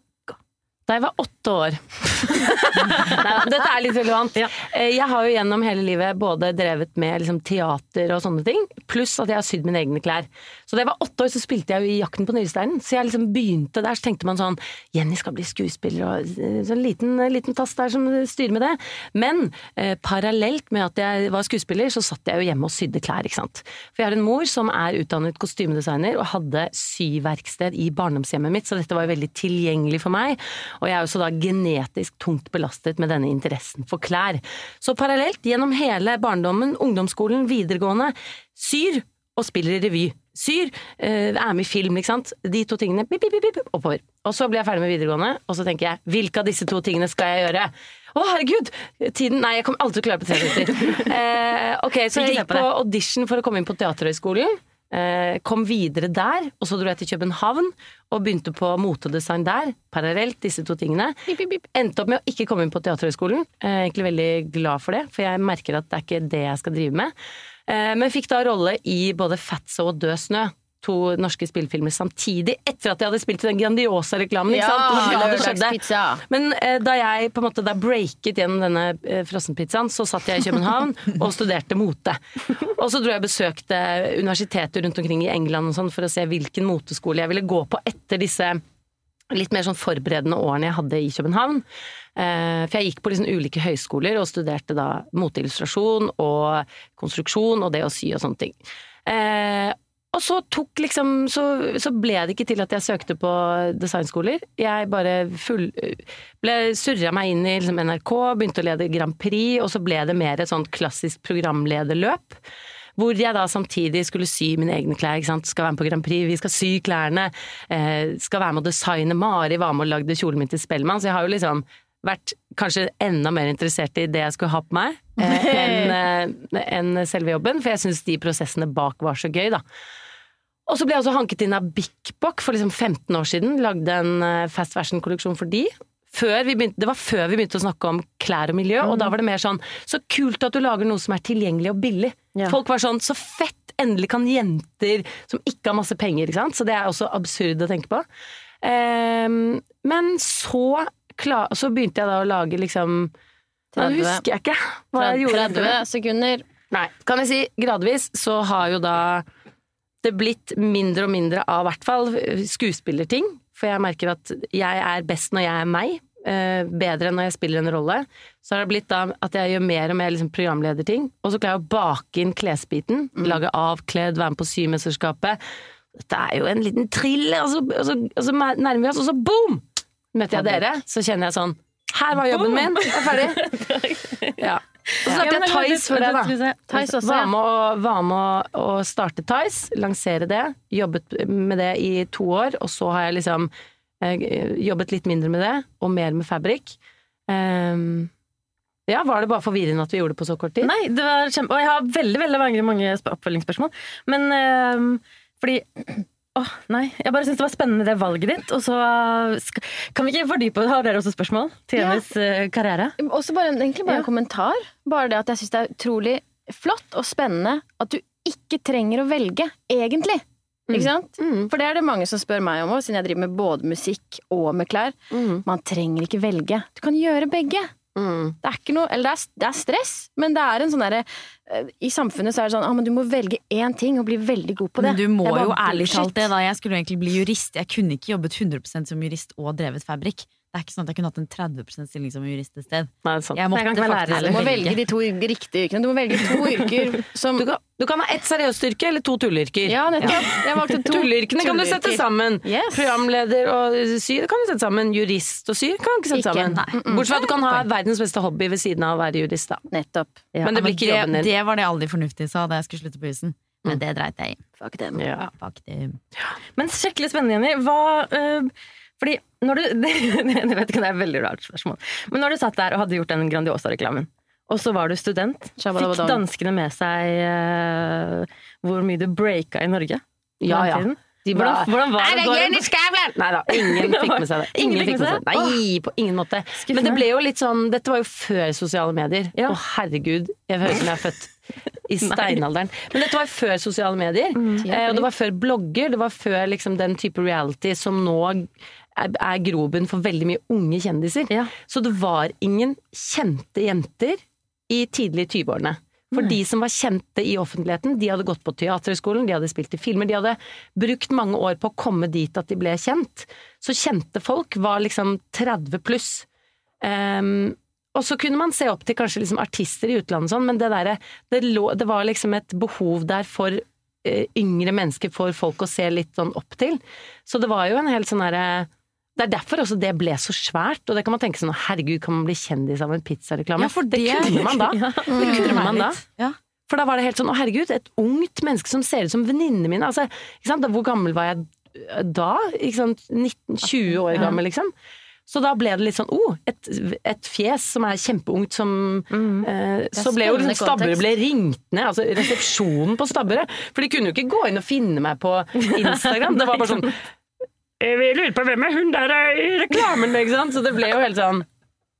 Da jeg var åtte år. (laughs) Nei, dette er litt relevant. Ja. Eh, Jeg har jo gjennom hele livet både drevet med liksom, teater og sånne ting, pluss at jeg har sydd mine egne klær. Så da jeg var åtte år, så spilte jeg jo i Jakten på nyresteinen. Så jeg liksom begynte der, så tenkte man sånn Jenny skal bli skuespiller, og eh, så en liten, liten tass der som styrer med det. Men eh, parallelt med at jeg var skuespiller, så satt jeg jo hjemme og sydde klær, ikke sant. For jeg har en mor som er utdannet kostymedesigner og hadde syverksted i barndomshjemmet mitt, så dette var jo veldig tilgjengelig for meg. Og jeg er jo så da genetisk tungt belastet med denne interessen for klær. Så parallelt, gjennom hele barndommen, ungdomsskolen, videregående, syr og spiller i revy. Syr, eh, er med i film, ikke sant. De to tingene, bip, bip, bip, oppover. Og så blir jeg ferdig med videregående, og så tenker jeg, hvilke av disse to tingene skal jeg gjøre? Å, herregud! Tiden Nei, jeg kommer aldri til å klare på tre minutter. (laughs) Eh, ok, så jeg gikk på på audition for å komme inn på Teaterhøgskolen. Eh, kom videre der, og så dro jeg til København og begynte på motedesign der. Parallelt, disse to tingene. Endte opp med å ikke komme inn på Teaterhøgskolen. Eh, egentlig veldig glad for det, for jeg merker at det er ikke det jeg skal drive med. Eh, men fikk da rolle i både Fatso og Død snø. To norske spillefilmer samtidig, etter at jeg hadde spilt i den Grandiosa-reklamen. Ja, Ja. Men eh, da jeg på en måte da breaket gjennom denne eh, frossenpizzaen, så satt jeg i København (laughs) og studerte mote. Og så dro jeg og besøkte universiteter rundt omkring i England og sånn for å se hvilken moteskole jeg ville gå på etter disse litt mer sånn forberedende årene jeg hadde i København. Eh, For jeg gikk på liksom ulike høyskoler og studerte da moteillustrasjon og konstruksjon og det å sy og sånne ting. Og så tok liksom så, så ble det ikke til at jeg søkte på designskoler. Jeg bare full, surra meg inn i liksom NRK, begynte å lede Grand Prix, og så ble det mer et sånt klassisk programlederløp. Hvor jeg da samtidig skulle sy mine egne klær. ikke sant? Skal være med på Grand Prix, vi skal sy klærne. Eh, skal være med å designe. Mari var med og lagde kjolen min til Spellemann. Så jeg har jo liksom vært kanskje enda mer interessert i det jeg skulle ha på meg, eh, (laughs) enn en selve jobben. For jeg syns de prosessene bak var så gøy, da. Og så ble jeg også hanket inn av Bik Bok for liksom 15 år siden. Lagde en eh, fast fashion-kolleksjon for de. Begynte, det var før vi begynte å snakke om klær og miljø, og da var det mer sånn Så kult at du lager noe som er tilgjengelig og billig. Ja. Folk var sånn Så fett! Endelig kan jenter som ikke har masse penger, ikke sant. Så det er også absurd å tenke på. Um, men så, klar, så begynte jeg da å lage liksom Nå 30. husker jeg ikke hva jeg gjorde. 30 sekunder. Nei, kan jeg si gradvis så har jo da det blitt mindre og mindre av hvert fall skuespillerting. For jeg merker at jeg er best når jeg er meg. eh, Bedre enn når jeg spiller en rolle. Så har det blitt da at jeg gjør mer og mer liksom programlederting. Og så klarer jeg å bake inn klesbiten. Lage avkledd, være med på Symesterskapet. Dette er jo en liten thriller, og så, og så, og så nærmer vi oss, og så boom! Møter jeg dere, så kjenner jeg sånn Her var jobben min! Jeg er ferdig. (laughs) Ja. Og så startet jeg Tice for det, da. Også, Var med, å, var med å, starte Tice, lansere det. Jobbet med det i to år, og så har jeg liksom eh, jobbet litt mindre med det, og mer med Fabrik. Um, ja, var det bare forvirrende at vi gjorde det på så kort tid? Nei, det var kjempe... Og jeg har veldig veldig mange, mange oppfølgingsspørsmål. Men ehm, fordi Åh, nei. Jeg bare syns det var spennende det valget ditt. Og så kan vi ikke fordype Har dere også spørsmål til Ja. hennes eh, karriere? Også bare, egentlig bare Ja. en kommentar. Bare det at jeg syns det er utrolig flott og spennende at du ikke trenger å velge, egentlig. Ikke sant? Mm. For det er det mange som spør meg om òg, siden jeg driver med både musikk og med klær. Mm. Man trenger ikke velge. Du kan gjøre begge. Mm. Det er ikke noe, eller det er, det er stress, men det er en sånn derre eh, I samfunnet så er det sånn ah, du må velge én ting og bli veldig god på det. Men du må jo ærlig talt det, da. Jeg skulle egentlig bli jurist. Jeg kunne ikke jobbet 100 som jurist og drevet fabrikk. Det er ikke sånn at jeg kunne hatt en 30% stilling som jurist et sted. Nei, det er sant. Jeg måtte Jeg kan ikke være lærer faktisk Du må velge. de to riktige yrkene. Du må velge to yrker (laughs) som Du kan, du kan ha ett seriøst yrke eller to tulleyrker. Ja, nettopp. Jeg valgte to Tulleyrkene kan du sette sammen. Yes. Programleder og syr kan du sette sammen. Jurist og syr kan du ikke sette Ikke, sammen. nei. Bortsett fra at du kan ha verdens beste hobby ved siden av å være jurist. da. Nettopp. Men det blir ikke det, jobben din. det var det alle de fornuftige sa da jeg skulle slutte på jussen. Men det dreit jeg i. Fuck dem. Ja. Fuck det. Men skikkelig spennende, Jenny. Hva øh, Fordi når du (laughs) Jeg vet ikke, det er et veldig rart spørsmål. Men når du satt der og hadde gjort den Grandiosa-reklamen, og så var du student, fikk danskene med seg uh, hvor mye du breaka i Norge? Ja, ja. De De Hvordan, hvordan var det? Er det rundt- Nei da, ingen fikk med seg det. Ingen Ingen fikk med seg det. Nei, på ingen måte. Men det ble jo litt sånn Dette var jo før sosiale medier. Å Ja. herregud, jeg høres ut som jeg er født i (laughs) steinalderen. Men dette var før sosiale medier. Eh, og det var før blogger, det var før liksom den type reality som nå er, grobunn for veldig mye unge kjendiser. Ja. Så det var ingen kjente jenter i tidlig 20-årene. For de som var kjente i offentligheten, de hadde gått på teaterhøgskolen, de hadde spilt i filmer, de hadde brukt mange år på å komme dit at de ble kjent. Så kjente folk var liksom 30 pluss. Um, og så kunne man se opp til kanskje liksom artister i utlandet sånn, men det derre det, lå- det var liksom et behov der for eh, yngre mennesker, for folk å se litt sånn opp til. Så det var jo en helt sånn derre det er derfor også det ble så svært, og det kan man tenke sånn herregud, kan man bli kjendis av en pizzareklame? Ja, for det, det- kunne man da. (laughs) Det Det kunne meg man da. Ja. For da var det helt sånn å herregud, et ungt menneske som ser ut som venninnene mine. Altså, sant? Hvor gammel var jeg da? Ikke sant? 19-20 år gammel, liksom. Så da ble det litt sånn oh, et, et fjes som er kjempeungt som eh, Så ble jo liksom Stabburet ble ringt ned, altså resepsjonen på Stabburet. For de kunne jo ikke gå inn og finne meg på Instagram. Det var bare sånn «Eh, Vi lurer på hvem er hun der eh, i reklamen, ikke sant? Så det ble jo helt sånn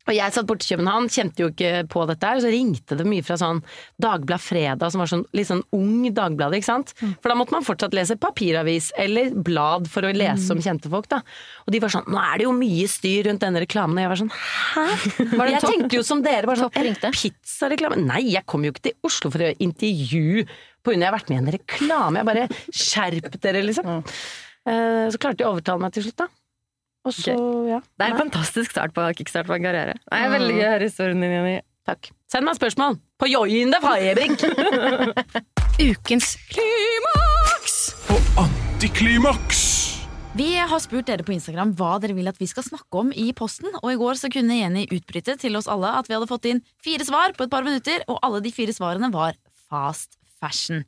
og jeg satt borte i København, kjente jo ikke på dette her, så ringte det mye fra sånn Dagblad Fredag, som var sånn litt sånn ung Dagblad, ikke sant. For da måtte man fortsatt lese papiravis eller blad for å lese om kjente folk, da. Og de var sånn Nå er det jo mye styr rundt denne reklamen, og jeg var sånn Hæ? Jeg tenkte jo som dere, bare sånn Pizzareklame? Nei, jeg kom jo ikke til Oslo for å gjøre intervju på grunn av jeg har vært med i en reklame. Jeg bare Skjerp dere, liksom. Eh, Så klarte de å overtale meg til slutt, da. Og så, ja. Det er en fantastisk start på kickstart på en karriere. Det er veldig gøy å høre historien din, Jenny. Takk. Send meg spørsmål på joinde Freirik! (laughs) Ukens klimaks! Og antiklimaks! Vi har spurt dere på Instagram hva dere vil at vi skal snakke om i posten, og i går så kunne Jenny utbryte til oss alle at vi hadde fått inn fire svar på et par minutter, og alle de fire svarene var fast fashion.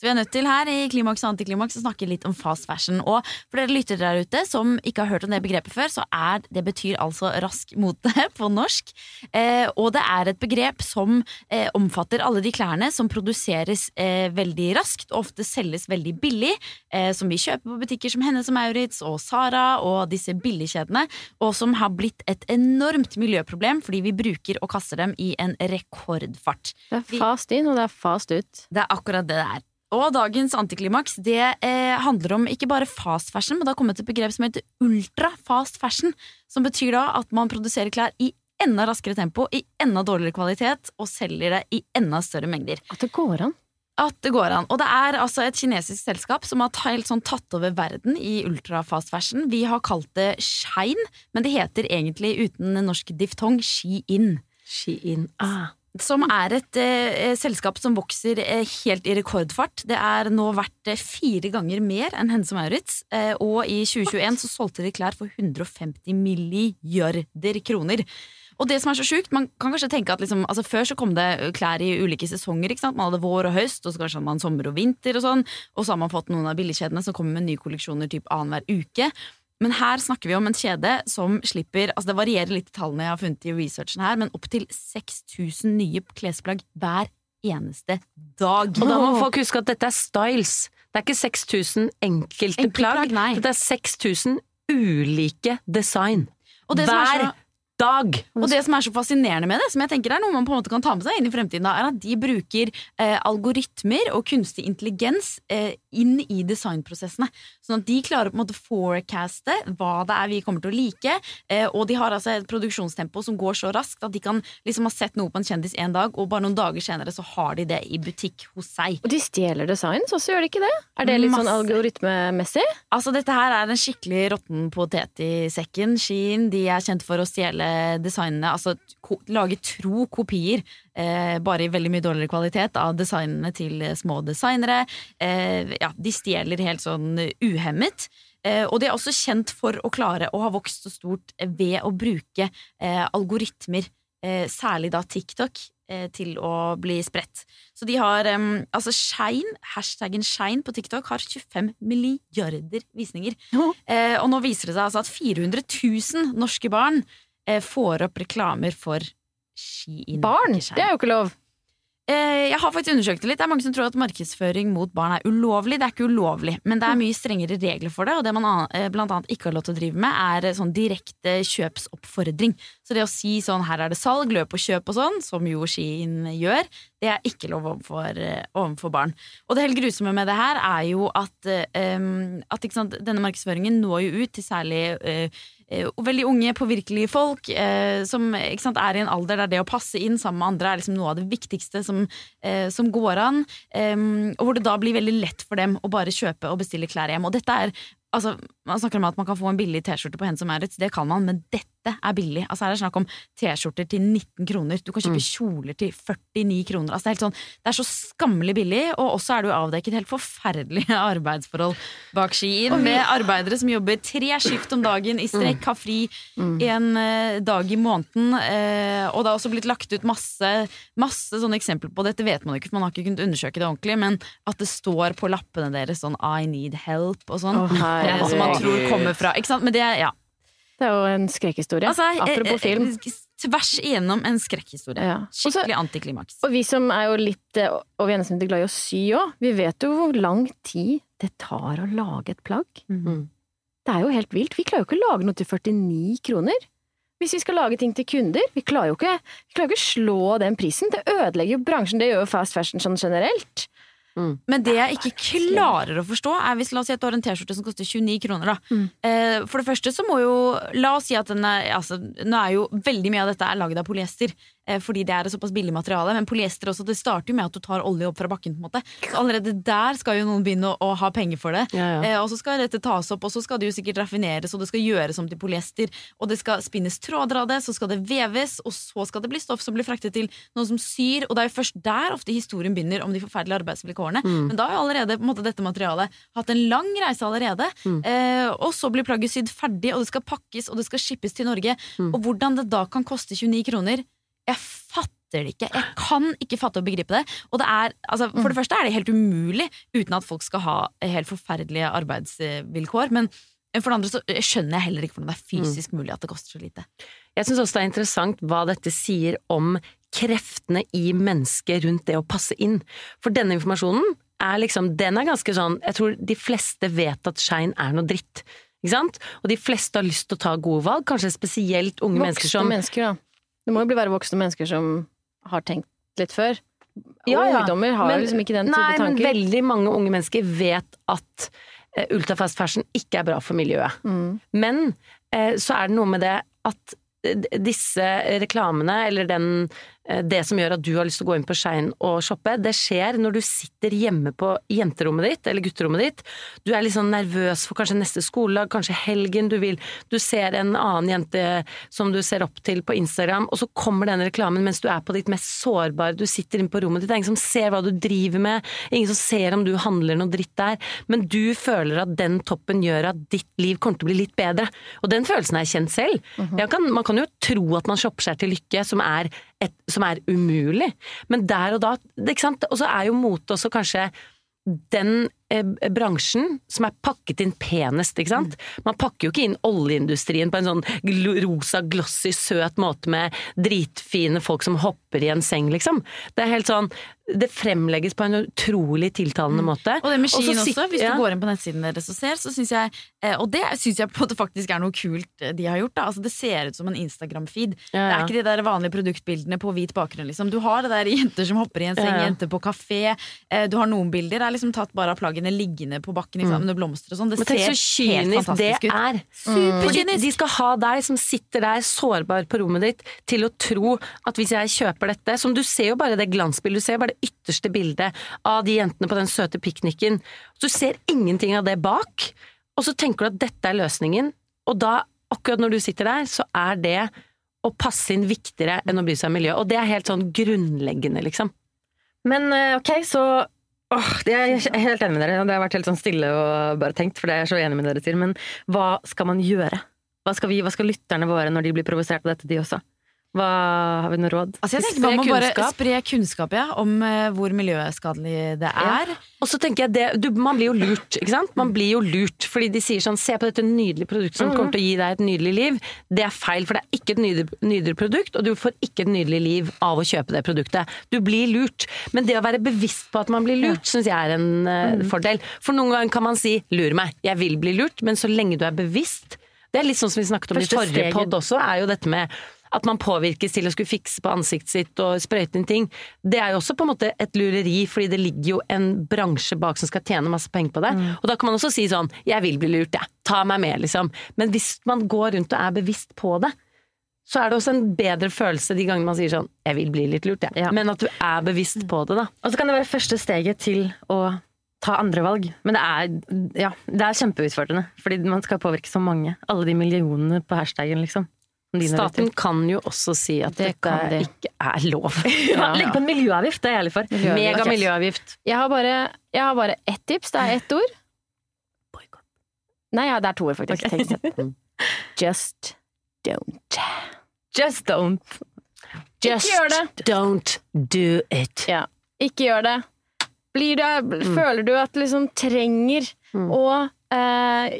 Så vi er nødt til her i Klimaks og Antiklimaks å snakke litt om fast fashion. Og for dere lyttere der ute som ikke har hørt om det begrepet før, så er det betyr altså rask mote (laughs) på norsk. Eh, og det er et begrep som eh, omfatter alle de klærne som produseres eh, veldig raskt og ofte selges veldig billig, eh, som vi kjøper på butikker som Hennes og Maurits og Sara og disse billigkjedene, og som har blitt et enormt miljøproblem fordi vi bruker og kaster dem i en rekordfart. Det er fast inn, og det er fast ut. Det er akkurat det det er. Og dagens antiklimaks det eh, handler om ikke bare fast fashion, men det har kommet et begrep som heter ultra fast fashion. Som betyr da at man produserer klær i enda raskere tempo, i enda dårligere kvalitet, og selger det i enda større mengder. At det går an. At det går an. Og det er altså et kinesisk selskap som har helt sånn tatt over verden i ultra fast fashion. Vi har kalt det Shine, men det heter egentlig uten norsk diftong Shein. Shein. Ah. Som er et eh, selskap som vokser eh, helt i rekordfart. Det er nå verdt eh, fire ganger mer enn Hennes og Maurits. Eh, og i 2021 så solgte de klær for 150 milliarder kroner. Og det som er så sjukt, man kan kanskje tenke at liksom, altså Før så kom det klær i ulike sesonger. Man hadde vår og høst, og så kanskje hadde man sommer og vinter. Og sånn Og så har man fått noen av billigkjedene som kommer med nye kolleksjoner typ annenhver uke. Men her snakker vi om en kjede som slipper altså Det varierer litt i tallene jeg har funnet i researchen her, men opptil 6000 nye klesplagg hver eneste dag. Og da må folk huske at dette er styles. Det er ikke 6000 enkelte plagg. Dette er 6000 ulike design. Og det som er Hver så- dag! Og det som er så fascinerende med det, som jeg tenker er noe man på en måte kan ta med seg inn i fremtiden, da, er at de bruker eh, algoritmer og kunstig intelligens eh, inn i designprosessene. Sånn at de klarer på en måte forecaste hva det er vi kommer til å like. Eh, og de har altså et produksjonstempo som går så raskt at de kan liksom ha sett noe på en kjendis en dag, og bare noen dager senere så har de det i butikk hos seg. Og de stjeler designs også, gjør de ikke det? Er det litt sånn algoritmemessig? Altså Dette her er en skikkelig råtten potet i sekken. Shein de er kjent for å stjele designene, altså lage tro kopier, eh, bare i veldig mye dårligere kvalitet, av designene til eh, små designere. Eh, ja, de stjeler helt sånn uhemmet. Eh, og de er også kjent for å klare å ha vokst så stort ved å bruke eh, algoritmer, eh, særlig da TikTok. eh, til å bli spredt. Så de har em, altså Shine, hashtaggen Shine på TikTok har 25 milliarder visninger. Eh, og nå viser det seg altså at 400 000 norske barn eh, får opp reklamer for Shein. Barn! Det er jo ikke lov. Eh, jeg har faktisk undersøkt det litt. Det er mange som tror at markedsføring mot barn er ulovlig. Det er ikke ulovlig, men det er mye strengere regler for det. Og det man eh, blant annet ikke har lov til å drive med, er eh, sånn direkte kjøpsoppfordring. Så det å si sånn her er det salg, løp og kjøp og sånn, som jo Skien gjør, det er ikke lov overfor, eh, overfor barn. Og det helt grusomme med det her er jo at, um, at sant, denne markedsføringen når jo ut til særlig eh, eh, veldig unge, påvirkelige folk eh, som sant, er i en alder der det å passe inn sammen med andre er liksom noe av det viktigste som, eh, som går an. og hvor det da blir veldig lett for dem å bare kjøpe og bestille klær hjem. Og dette er Altså, Man snakker om at man kan få en billig T-skjorte på Hennes og Maurits, det kan man, men dette er billig. Altså Her er det snakk om T-skjorter til 19 kroner. Du kan kjøpe kjoler til 49 kroner. Altså Det er helt sånn, det er så skammelig billig, og også er det jo avdekket helt forferdelige (laughs) arbeidsforhold bak Skien, med arbeidere som jobber tre skift om dagen i strekk, har fri en eh, dag i måneden, eh, og det har også blitt lagt ut masse, masse sånne eksempler på dette vet man jo ikke, for man har ikke kunnet undersøke det ordentlig, men at det står på lappene deres sånn 'I need help' og sånn. Å, Eh, som man tror kommer fra Ikke sant? Men det, ja. Det er jo en skrekkhistorie. Altså, Apropos film. Tvers igjennom en skrekkhistorie. Ja. Skikkelig antiklimaks. Og vi som er jo litt eh, Og vi er nesten litt glad i å sy òg, vi vet jo hvor lang tid det tar å lage et plagg. Mm. Det er jo helt vilt. Vi klarer jo ikke å lage noe til 49 kroner. Hvis vi skal lage ting til kunder. Vi klarer jo ikke, vi klarer jo ikke å slå den prisen. Det ødelegger jo bransjen. Det gjør jo fast fashion sånn generelt. Men det jeg ikke klarer å forstå, er hvis la oss si at du har en T-skjorte som koster 29 kroner. Da. Mm. Eh, for det første så må jo La oss si at den er altså, Nå er jo veldig mye av dette er laget av polyester, fordi det er et såpass billig materiale. Men polyester også, det starter jo med at du tar olje opp fra bakken. på en måte Så Allerede der skal jo noen begynne å, å ha penger for det. Ja, ja. Eh, og så skal dette tas opp, og så skal det jo sikkert raffineres, og det skal gjøres om til polyester. Og det skal spinnes tråder av det, så skal det veves, og så skal det bli stoff som blir fraktet til noen som syr. Og det er jo først der ofte historien begynner om de forferdelige arbeidsvilkårene. Men da har jo allerede på en måte, dette materialet hatt en lang reise allerede. Eh, og så blir plagget sydd ferdig, og det skal pakkes, og det skal shippes til Norge. Og hvordan det da kan koste 29 kroner, jeg fatter det ikke. Jeg kan ikke fatte og begripe det. Og det er, altså, for det første er det helt umulig uten at folk skal ha helt forferdelige arbeidsvilkår. Men for det andre så skjønner jeg heller ikke hvordan det er fysisk mulig at det koster så lite. Jeg syns også det er interessant hva dette sier om kreftene i mennesket rundt det å passe inn. For denne informasjonen er liksom, den er ganske sånn Jeg tror de fleste vet at Shine er noe dritt. Ikke sant? Og de fleste har lyst til å ta gode valg, kanskje spesielt unge mennesker Voksne som mennesker, da. Det må jo bli være voksne mennesker som har tenkt litt før. Ja, ja. ungdommer har Men- liksom ikke den type Nei, men veldig mange unge mennesker vet at uh, ultrafast fashion ikke er bra for miljøet. Mm. Men uh, så er det noe med det at eh, disse reklamene, eller den, eh, det som gjør at du har lyst til å gå inn på Shein og shoppe, det skjer når du sitter hjemme på jenterommet ditt, eller gutterommet ditt. Du er litt sånn nervøs for kanskje neste skoledag, kanskje helgen, du vil Du ser en annen jente som du ser opp til på Instagram, og så kommer den reklamen mens du er på ditt mest sårbare, du sitter inne på rommet ditt, det er ingen som ser hva du driver med, ingen som ser om du handler noe dritt der, men du føler at den toppen gjør at ditt liv kommer til å bli litt bedre. Og den følelsen har jeg kjent selv. Jeg kan, man kan jo tro at man shopper seg til lykke, som er, et, som er umulig, men der og da, ikke sant, og så er jo mote også kanskje den bransjen som er pakket inn penest, ikke sant? Man pakker jo ikke inn oljeindustrien på en sånn rosa, glossy, søt måte med dritfine folk som hopper i en seng, liksom. Det er helt sånn Det fremlegges på en utrolig tiltalende måte. Og det med skien så også, sitter- hvis ja. du går inn på nettsiden deres og ser, så syns jeg eh, Og det syns jeg på en måte faktisk er noe kult eh, de har gjort. Da. Altså, det ser ut som en Instagram-feed. Ja, Det er ikke de der vanlige produktbildene på hvit bakgrunn. Liksom. Du har det der jenter som hopper i en seng, Ja, ja. jenter på kafé. Eh, du har noen bilder. Det er liksom tatt bare av plaggene liggende på bakken liksom, med blomster og sånn. Det Mm. Men ser så helt kynisk det er. Superkynisk! Fordi de skal ha deg som sitter der sårbar på rommet ditt til å tro at hvis jeg kjøper dette Som du ser jo bare det glansbildet, du ser bare det ytterste bildet av de jentene på den søte pikniken. Du ser ingenting av det bak, og så tenker du at dette er løsningen. Og da, akkurat når du sitter der, så er det å passe inn viktigere enn å bry seg om miljøet. Og det er helt sånn grunnleggende, liksom. Men eh, ok, så Åh, det er jeg helt enig med dere. Det har vært helt sånn stille og bare tenkt, for det er jeg så enig med dere sier. Men hva skal man gjøre? Hva skal, vi, hva skal lytterne våre når de blir provosert av dette, de også? Hva Har vi noe råd? Altså jeg tenker Spre Man må bare kunnskap. spre kunnskap ja, om uh, hvor miljøskadelig det er. Og så tenker jeg det, du, Man blir jo lurt, ikke sant? Man blir jo lurt fordi de sier sånn Se på dette nydelige produktet som kommer til å gi deg et nydelig liv. Det er feil, for det er ikke et nydelig, nydelig produkt, og du får ikke et nydelig liv av å kjøpe det produktet. Du blir lurt. Men det å være bevisst på at man blir lurt, syns jeg er en eh, fordel. For noen ganger kan man si 'lur meg', jeg vil bli lurt, men så lenge du er bevisst Det er litt sånn som vi snakket om Første i forrige pod også, er jo dette med at man påvirkes til å skulle fikse på ansiktet sitt og sprøyte inn ting. Det er jo også på en måte et lureri, fordi det ligger jo en bransje bak som skal tjene masse penger på det. Og da kan man også si sånn 'jeg vil bli lurt, jeg. Ta meg med', liksom. Men hvis man går rundt og er bevisst på det, så er det også en bedre følelse de gangene man sier sånn 'jeg vil bli litt lurt', jeg. Ja. Men at du er bevisst på det, da. Og så kan det være første steget til å ta andre valg. Men det er, ja, det er kjempeutfordrende, fordi man skal påvirke så mange. Alle de millionene på hashtagen, liksom. Staten kan jo også si at Det dette kan de. ikke er lov. (laughs) Ja, Legg på en miljøavgift, det er jeg ærlig for. Mega okay. miljøavgift. Jeg har bare, jeg har bare ett tips. Det er ett ord. Nei, ja, det er to ord, faktisk. Okay. Tenk. (laughs) Just don't. Just don't. Just gjør det. don't do it. Ja. Ikke gjør det. Blir mm. Føler du at du liksom trenger Mm. å eh,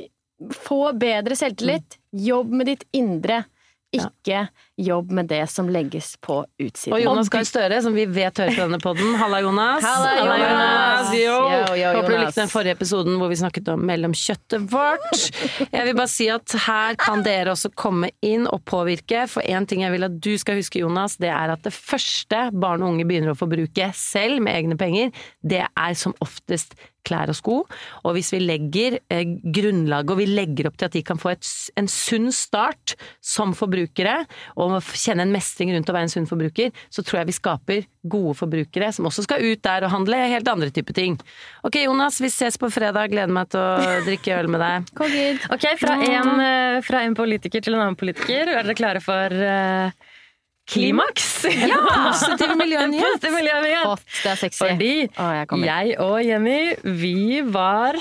få bedre selvtillit? Jobb med ditt indre. Ikke jobb med det som legges på utsiden. Og Jonas Gahr Støre, som vi vet hører på denne podden. Halla, Jonas. Halla, Jonas. Yo. Yo, yo, Håper du likte den forrige episoden hvor vi snakket om mellomkjøttet vårt. Jeg vil bare si at her kan dere også komme inn og påvirke. For én ting jeg vil at du skal huske, Jonas, det er at det første barn og unge begynner å forbruke selv med egne penger, det er som oftest klær og sko. Og hvis vi legger eh, grunnlaget, og vi legger opp til at de kan få et, en sunn start som forbrukere, og f- kjenne en mestring rundt å være en sunn forbruker, så tror jeg vi skaper gode forbrukere som også skal ut der og handle helt andre typer ting. Ok, Jonas, vi ses på fredag. Gleder meg til å (laughs) drikke øl med deg. Kogid. Ok, fra en, eh, fra en politiker til en annen politiker. Er dere klare for uh, klimaks? Ja! (laughs) Positiv miljønyhet. (laughs) Hot, det er sexy. Fordi Å, jeg jeg og Jenny, vi var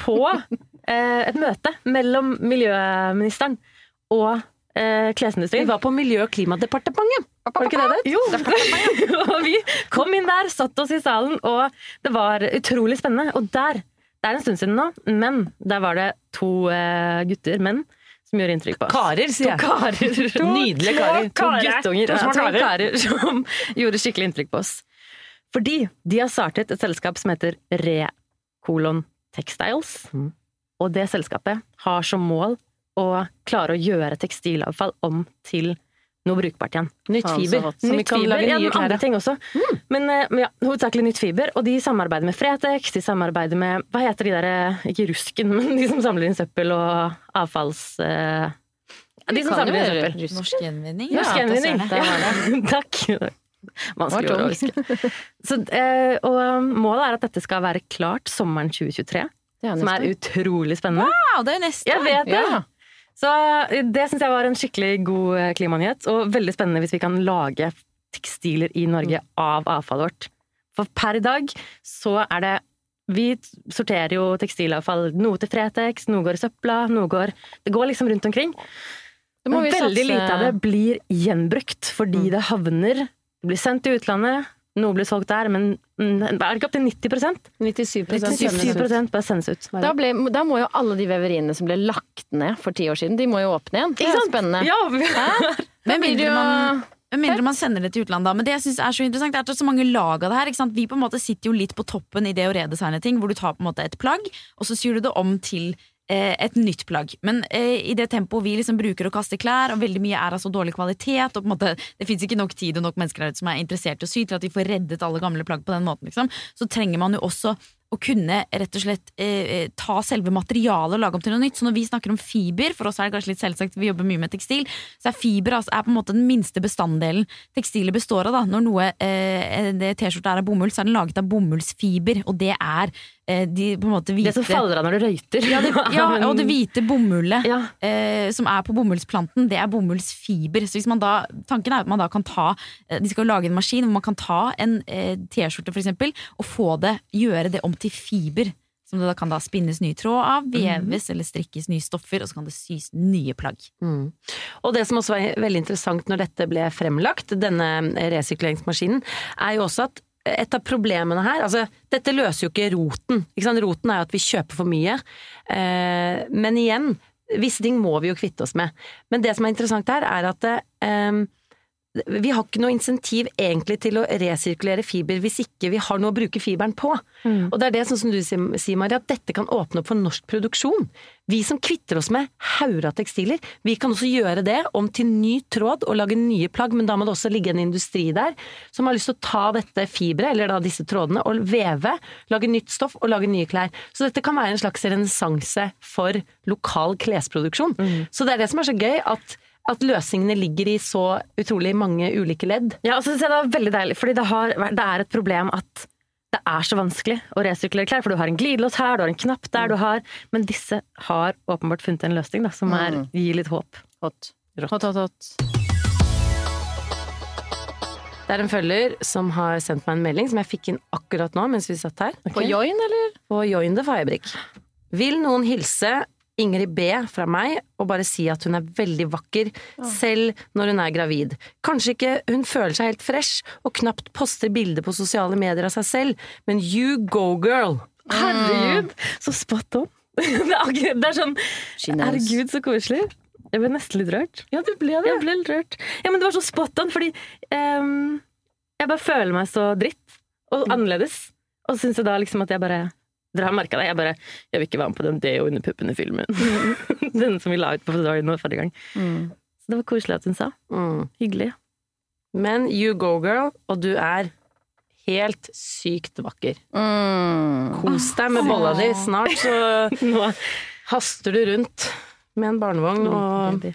på eh, et møte mellom miljøministeren og eh, klesindustrien. var på Miljø- og klimadepartementet. Var det ikke det det? Jo! (laughs) og vi kom inn der, satt oss i salen, og det var utrolig spennende. Og der, det er en stund siden nå, men der var det to eh, gutter, menn, som gjorde inntrykk på oss. Karer, sier jeg. To karer. (laughs) To Nydelige karer. To guttunger. To små To karer. karer som gjorde skikkelig inntrykk på oss. Fordi de har startet et selskap som heter Recolon Textiles. Mm. Og det selskapet har som mål å klare å gjøre tekstilavfall om til noe brukbart igjen. Nytt fiber, hot. Nytt fiber, ja, men andre ting også. Men, eh, men ja, hovedsakelig nytt fiber, og de samarbeider med Fretex, de samarbeider med Hva heter de der eh, Ikke Rusken, (laughs) men de som samler inn søppel og avfalls... Uh, de som samler inn søppel. Norsk gjenvinning. Norsk Ja, gjenvinning. det er Ja, (laughs) Takk. Vanskelig å huske. Så, uh, og um, målet er at dette skal være klart sommeren 2023, er som er utrolig spennende. Wow, det er neste Jeg vet det! Ja. Så eh, det syns jeg var en skikkelig god eh, klimanyhet, og veldig spennende hvis vi kan lage tekstiler i Norge av avfallet vårt. For per i dag så er det Vi sorterer jo tekstilavfall. Noe til Fretex, noe går i søpla, noe går Det går liksom rundt omkring. Men veldig satse- lite av det blir gjenbrukt, fordi det havner Det blir sendt til utlandet, noe blir solgt der, men mm, er det ikke opp til 90 97 97 bare sendes ut. Da, ble, da må jo alle de veveriene som ble lagt ned for ti år siden, de må jo åpne igjen. Det er jo spennende. Ja, (laughs) mindre jo- man med mindre man sender det til utlandet. da. Men det jeg synes er så interessant, er at det er så mange lag av det her. Ikke sant? Vi på en måte sitter jo litt på toppen i det å redesigne ting, hvor du tar på en måte et plagg, og så syr du det om til et nytt plagg. Men eh, i det tempoet vi liksom bruker å kaste klær, og veldig mye er av så dårlig kvalitet, og på en måte, det fins ikke nok tid og nok mennesker der ute som er interessert i å sy til at vi får reddet alle gamle plagg på den måten, liksom, så trenger man jo også å kunne rett og slett eh, ta selve materialet og lage om til noe nytt. Så når vi snakker om fiber, for oss er det kanskje litt selvsagt, vi jobber mye med tekstil, så er fiber altså, er på en måte den minste bestanddelen tekstilet består av. da. Når noe eh, T-skjorte er av bomull, så er den laget av bomullsfiber, og det er eh, de hvite Det som faller av når du røyter. ja, det, ja, (laughs) og det hvite bomullet Ja. eh, som er på bomullsplanten, det er bomullsfiber. Så hvis man da, tanken er at man da kan ta eh, De skal lage en maskin hvor man kan ta en eh, T-skjorte for eksempel, og få det, gjøre det om til fiber. Som det da kan da spinnes ny tråd av, veves eller strikkes nye stoffer, og så kan det sys nye plagg. Mm. Og det som også var veldig interessant når dette ble fremlagt, denne resirkuleringsmaskinen, er jo også at et av problemene her altså Dette løser jo ikke roten. Ikke? Roten er jo at vi kjøper for mye. Eh, men igjen, visse ting må vi jo kvitte oss med. Men det som er interessant her, er at eh, vi har ikke noe insentiv egentlig til å resirkulere fiber hvis ikke vi har noe å bruke fiberen på. Og det er det sånn som du sier, Maria, Mari, at dette kan åpne opp for norsk produksjon. Vi som kvitter oss med hauger av tekstiler, vi kan også gjøre det om til ny tråd og lage nye plagg, men da må det også ligge en industri der som har lyst til å ta dette fiberet, eller da disse trådene, og veve, lage nytt stoff og lage nye klær. Så dette kan være en slags renessanse for lokal klesproduksjon. Så det er det som er så gøy, at at løsningene ligger i så utrolig mange ulike ledd. Ja, og så syns jeg det var veldig deilig, fordi det, har, det er et problem at det er så vanskelig å resirkulere klær, for du har en glidelås her, du har en knapp der, du har Men disse har åpenbart funnet en løsning da, som er, gir litt håp. Hot. Hot, hot, hot. Det er en følger som har sendt meg en melding som jeg fikk inn akkurat nå mens vi satt her. På join, eller? På Join the Firebrick. Vil noen hilse Ingrid B fra meg og bare si at hun er veldig vakker, selv når hun er gravid. Kanskje ikke hun føler seg helt fresh og knapt poster bilder på sosiale medier av seg selv, men you go girl! Herregud, så spot on! (laughs) det, er, sånn Herregud, så koselig. Jeg ble nesten litt rørt. Ja, du ble det. Jeg ble litt rørt. Ja, men det var så spot on, fordi um, jeg bare føler meg så dritt og annerledes. Og så syns jeg da liksom at jeg bare Dere har merka det. Jeg bare Jeg vil ikke være med på den Deo under puppene-filmen. (laughs) den som vi la ut på nå forrige gang. Mm. Så det var koselig at hun sa. Mm. Hyggelig. Men you go girl, og du er helt sykt vakker. Mm. Kos deg med bolla di. Snart så (laughs) Nå haster du rundt med en barnevogn og.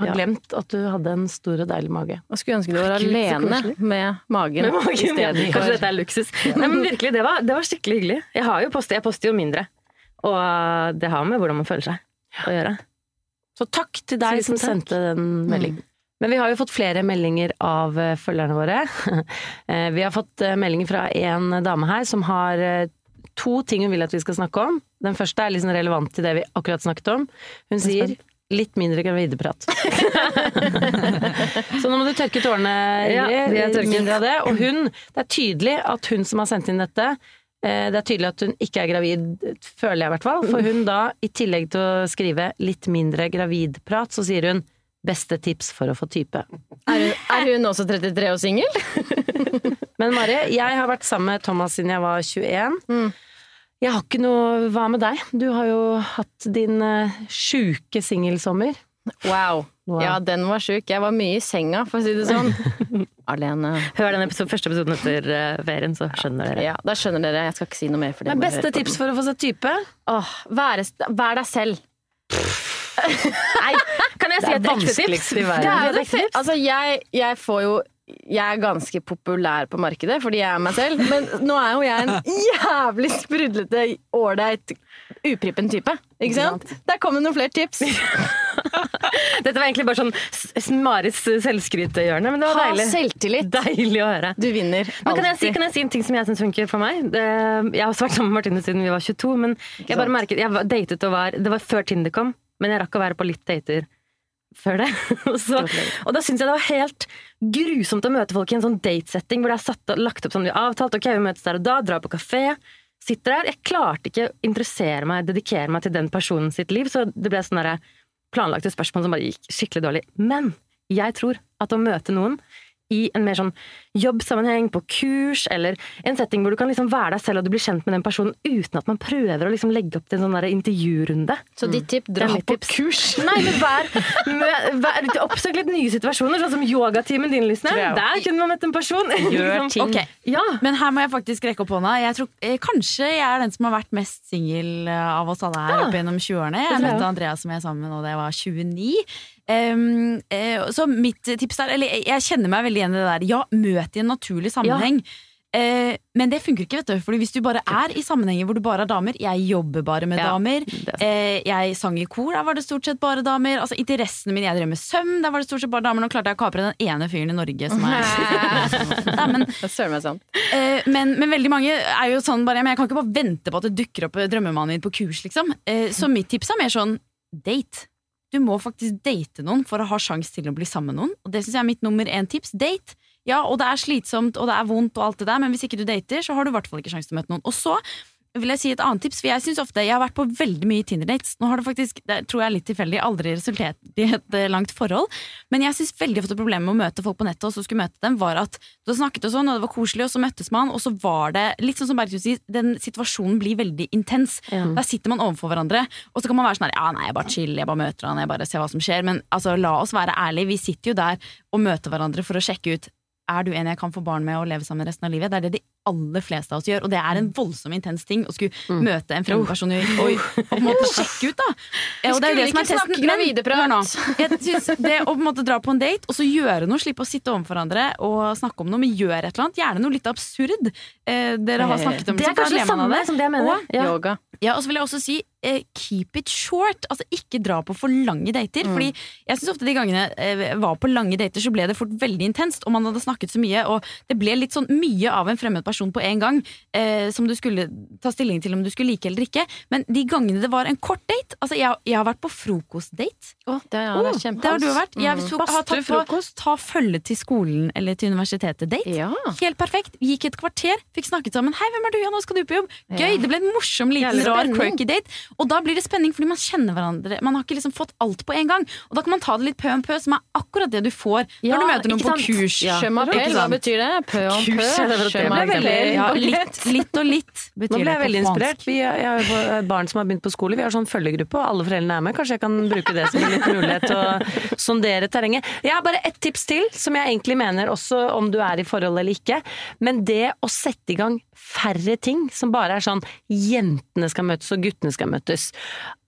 Har Ja. glemt at du hadde en stor og deilig mage. Og skulle ønske du var Gud, alene med magen, Med magen, i stedet Kanskje dette er luksus. Nei, men virkelig, det var, det var skikkelig hyggelig. Jeg, har jo postet, jeg poster jo mindre. Og det har med hvordan man føler seg å gjøre. Så takk til deg som takk. sendte den meldingen. Men vi har jo fått flere meldinger av eh, følgerne våre. (laughs) Eh, Vi har fått eh, meldinger fra en dame her som har to ting hun vil at vi skal snakke om. Den første er liksom relevant til det vi akkurat snakket om. Hun sier litt mindre gravideprat. (laughs) Så nå må du tørke tårene, Ja, Ingrid. Ja, mindre av det. Og hun, det er tydelig at hun som har sendt inn dette, eh, det er tydelig at hun ikke er gravid, føler jeg i hvert fall. For hun da, i tillegg til å skrive litt mindre gravidprat, så sier hun beste tips for å få type. Er hun, er hun også 33 og singel? (laughs) Men Mari, jeg har vært sammen med Thomas siden jeg var 21. Mm. Jeg har ikke noe Hva med deg? Du har jo hatt din uh, sjuke singelsommer. Wow. Wow. Ja, den var sjuk. Jeg var mye i senga, for å si det sånn. (laughs) Alene. Hør den episode, første episoden etter uh, ferien, så skjønner dere. Ja, da skjønner dere. Jeg skal ikke si noe mer. For Men beste tips den. for å få seg type? Åh, være, vær deg selv. Nei, kan jeg si et ekte tips? i verden. Det er jo Et det altså, jeg, jeg får jo jeg er ganske populær på markedet fordi jeg er meg selv, men nå er jo jeg en jævlig sprudlete, ålreit, uprippen type. Ikke sant? Der kom det noen flere tips. (laughs) Dette var egentlig bare sånn Marits Maris selvskrythjørne, men det var Ha deilig. selvtillit. Deilig å høre. Du vinner. Men kan jeg, si, alltid. kan jeg si en ting som jeg syns funker for meg? Det, jeg har vært sammen med Martine siden vi var 22, men jeg bare merket Jeg datet og var Det var før Tinder kom, men jeg rakk å være på litt dater før det. (laughs) så, og da syns jeg det var helt grusomt å møte folk i en sånn datesetting hvor det er satt, lagt opp som vi har avtalt. Ok, vi møtes der og da, drar på kafé. Sitter der. Jeg klarte ikke å interessere meg, dedikere meg til den personen sitt liv, så det ble sånn derre planlagte spørsmål som bare gikk skikkelig dårlig. Men jeg tror at å møte noen i en mer sånn jobbsammenheng, på kurs, eller en setting hvor du kan liksom være deg selv og du blir kjent med den personen uten at man prøver å liksom legge opp til en sånn der intervjurunde. Så ditt tipp, dra er på tips. kurs. Nei, men vær, vær, Oppsøk litt nye situasjoner, sånn som yogatimen din, Lysne. Der kunne man møtt en person. Gjør (laughs) ting. Okay. Ja. Men her må jeg faktisk rekke opp hånda. Jeg tror, eh, kanskje jeg er den som har vært mest singel eh, av oss alle her Ja. opp gjennom 20-årene. Jeg jeg møtte Andreas som jeg er sammen med nå da jeg var 29. Em, uh, så mitt tips er Eller jeg kjenner meg veldig igjen i det der. Ja, møt i en naturlig sammenheng. Eh, men det funker ikke, vet du. Fordi hvis du bare er i sammenhenger hvor du bare er damer Jeg jobber bare med Ja, damer. er. Eh, jeg sang i kor, der var det stort sett bare damer. Altså Interessene mine, jeg drev med søm, der var det stort sett bare damer. Nå klarte jeg å kapre den ene fyren i Norge som er (laughs) Nei, men, søren meg sant. men, men veldig mange er jo sånn bare Men jeg kan ikke bare vente på at det dukker opp drømmemannen min på kurs, liksom. Så mitt tips er mer sånn date. Du må faktisk date noen for å ha sjanse til å bli sammen med noen. Og det syns jeg er mitt nummer én tips. Date. Ja, og det er slitsomt, og det er vondt, og alt det der, men hvis ikke du dater, så har du i hvert fall ikke sjanse til å møte noen. Og så vil jeg si et annet tips, for jeg synes ofte, jeg har vært på veldig mye Tinder-dates. Nå har det faktisk, det tror jeg er litt tilfeldig, aldri resultert i et eh, langt forhold. Men jeg syns veldig ofte problemet med å møte folk på nettet, og så skulle møte dem, var at du snakket og sånn, og det var koselig, og så møttes man, og så var det litt sånn som Bergtun sier, den situasjonen blir veldig intens. Der sitter man overfor hverandre, og så kan man være sånn her, ja nei, jeg bare chill, jeg bare møter han, jeg bare ser hva som skjer. Men altså, la oss være ærlige, vi sitter jo der og møter hverandre for å sjekke ut er du en jeg kan få barn med og leve sammen resten av livet? Det er det de aller fleste av oss gjør, og det er en voldsom intens ting å skulle møte en fremmed person og, og, (laughs) og på en måte sjekke ut, da. Og det er jo det som er testen. Men. (laughs) Jeg synes det å på en måte dra på en date og så gjøre noe, slippe å sitte overfor hverandre og snakke om noe, men gjøre et eller annet, gjerne noe litt absurd. Eh, dere har snakket om Det er så kanskje det samme som det jeg mener. Og- Ja. Yoga. ja, og så vil jeg også si eh, keep it short. Altså ikke dra på for lange dater. Fordi jeg synes ofte de gangene jeg var på lange dater, så ble det fort veldig intenst. Og man hadde snakket så mye, og det ble litt sånn mye av en fremmed person på en gang. Eh, som du skulle ta stilling til om du skulle like eller ikke. Men de gangene det var en kort date Altså jeg, jeg har vært på frokostdate. Oh, det, ja, det kjempe... Det har du vært. Jeg mm. har tatt på ta følge til skolen eller til universitetet-date. Ja. Helt perfekt. Gikk et kvarter, fikk snakket sammen. 'Hei, hvem er du? Ja, nå skal du på jobb.' Gøy! Det ble en morsom, liten, rar, quirky date. Og da blir det spenning, fordi man kjenner hverandre. Man har ikke liksom fått alt på en gang. Og da kan man ta det litt pø om pø, som er akkurat det du får når du møter noen på kurs. Ja. Hva betyr det? Pø om pø. Kurs, det m'appelle. Ja, litt, litt og litt betyr Nå ble jeg veldig inspirert. Vi, jeg har barn som har begynt på skole. Vi har sånn følgegruppe, og alle foreldrene er med. Kanskje jeg kan bruke det som en liten mulighet til å sondere terrenget. Jeg har bare ett tips til, som jeg egentlig mener også om du er i forhold eller ikke. Men det å sette i gang færre ting som bare er sånn jentene skal møtes og guttene skal møtes.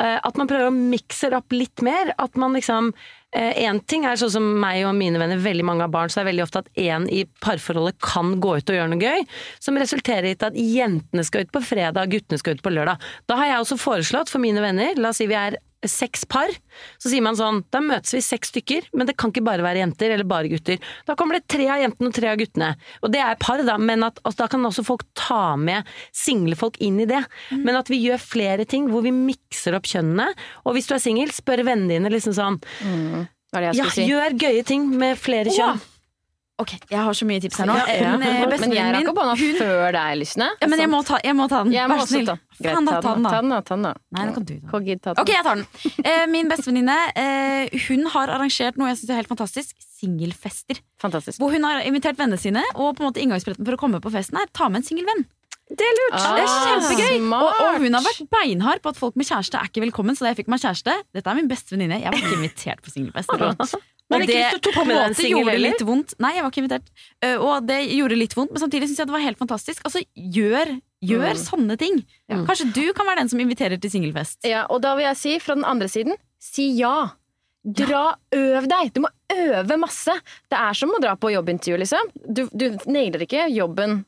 Eh, At man prøver å mikse det opp litt mer. At man liksom Én ting er sånn som meg og mine venner, veldig mange har barn, så er det veldig ofte at én i parforholdet kan gå ut og gjøre noe gøy, som resulterer i at jentene skal ut på fredag, guttene skal ut på lørdag. Da har jeg også foreslått for mine venner, la oss si vi er seks par, så sier man sånn, da møtes vi seks stykker, men det kan ikke bare være jenter eller bare gutter. Da kommer det tre av jentene og tre av guttene. Og det er par, da, men at, altså, da kan også folk ta med single folk inn i det. Men at vi gjør flere ting hvor vi mikser opp kjønnene. Og hvis du er singel, spør vennene dine liksom sånn, er det jeg ja, si? gjør gøye ting med flere kjønn. Ok, jeg har så mye tips her nå. Ja, ja. En, eh, Men jeg rakk opp hånda før deg, Lysne. ja, Men jeg må ta, jeg må ta den. Jeg Vær så snill. ta Faen, da, ta den. Ta den, da. Ta den, da. Nei, nå kan du ta den. Den. Ok, jeg tar den. Eh, min bestevenninne eh, hun har arrangert noe jeg synes er helt fantastisk. Singelfester. Fantastisk. Hvor hun har invitert vennene sine, og på en måte inngangsbilletten for å komme på festen er ta med en singel venn. Det er lurt! Ah, Det er kjempegøy! Og, og hun har vært beinhard på at folk med kjæreste er ikke velkommen, så da jeg fikk meg kjæreste Dette er min beste venninne. Jeg var ikke invitert på singelfest. (laughs) Men Og det på en måte gjorde det litt vondt. Nei, jeg var ikke invitert. Eh, og det gjorde litt vondt, men samtidig syns jeg det var helt fantastisk. Altså, gjør, gjør Mm. sånne ting. Kanskje du kan være den som inviterer til singelfest. Ja, og da vil jeg si, fra den andre siden, si ja. Dra, øv deg! Du må øve masse. Det er som å dra på jobbintervju, liksom. Du, du nailer ikke jobben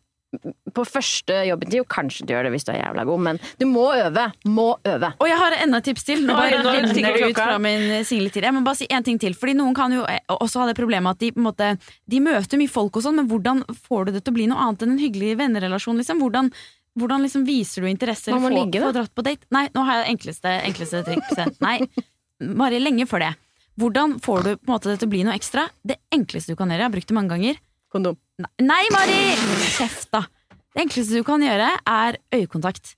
på første jobbintervju. Kanskje du gjør det hvis du er jævla god, men du må øve. Må øve. Og jeg har enda et tips til. Nå Oi, bare renner det ut fra min singletid. Jeg må bare si en ting til. Fordi noen kan jo eh, også ha det problemet at de på en måte De møter mye folk og sånn, men hvordan får du det til å bli noe annet enn en hyggelig vennerelasjon? Liksom? Hvordan, hvordan liksom viser du interesse Man må få, ligge, da. dratt på date? Nei, nå har jeg det enkleste, enkleste trikset. Nei, bare lenge før det. Hvordan får du på en måte det til å bli noe ekstra? Det enkleste du kan gjøre, jeg har brukt det mange ganger Kondom. Nei, Mari! Kjeft, da. Det enkleste du kan gjøre, er øyekontakt.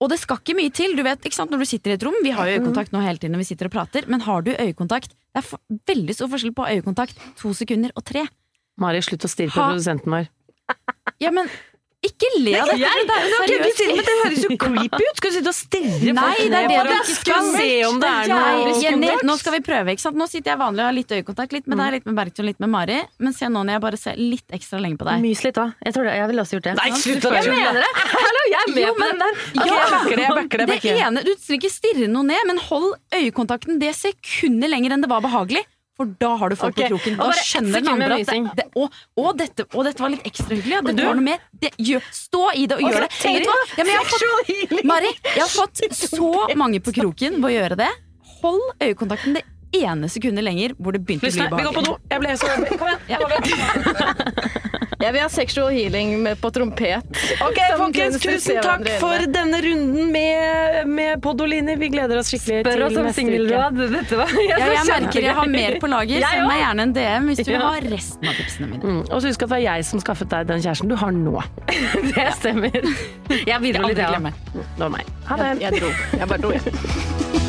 Og det skal ikke mye til. Du vet, ikke sant, Når du sitter i et rom, vi har jo øyekontakt nå hele tiden når vi sitter og prater, men har du øyekontakt Det er for, veldig stor forskjell på øyekontakt to sekunder og tre. Mari, slutt å stirre på Ha- produsenten vår. Ja, men ikke le av dette! Det jo men det høres jo creepy ut! Skal du sitte og stirre Nei, folk ned for å ikke se om det er noe Jenny, skummelt? nå skal vi prøve. ikke sant? Nå sitter jeg vanlig og har litt øyekontakt. Litt med deg, litt med Bergtun, litt med Mari. Men se nå når jeg bare ser litt ekstra lenge på deg. Mys litt òg. Jeg. Jeg ville også gjort det. Nei, slutt å Jeg mener det! (laughs) Hallo, jeg er med på den der! Ok, jeg backer det, jeg backer det. Det backer det. ene, Du trenger ikke stirre noe ned, men hold øyekontakten det sekundet lenger enn det var behagelig. For da har du folk okay. på kroken. Da bare skjønner den andre at det, det, og, og, dette, og dette var litt ekstra hyggelig. Ja. Dette var noe mer. Det, gjør, stå i det og gjør det. Vet du hva? Ja, men jeg har fått, Mari, jeg har fått så mange på kroken ved å gjøre det. Hold øyekontakten det ene sekundet lenger hvor det begynte å bli bli vi går på do. Jeg ble så (laughs) Kom igjen. Jeg (laughs) vil ha sexual healing med, på trompet. Ok, folkens, tusen takk for denne runden med, med Podolini. Vi gleder oss skikkelig Spør til neste uke. singelråd. Dette var jeg jeg merker jeg har mer på lager. Jeg Send meg gjerne en DM hvis du vil Ja. ha resten av tipsene mine. Mm. Og så husk at det var jeg som skaffet deg den kjæresten du har nå. (laughs) Det stemmer. Jeg bidro Aldri litt, jeg glemme. òg. Det var meg. Ha det. Jeg dro. Jeg bare dro, jeg.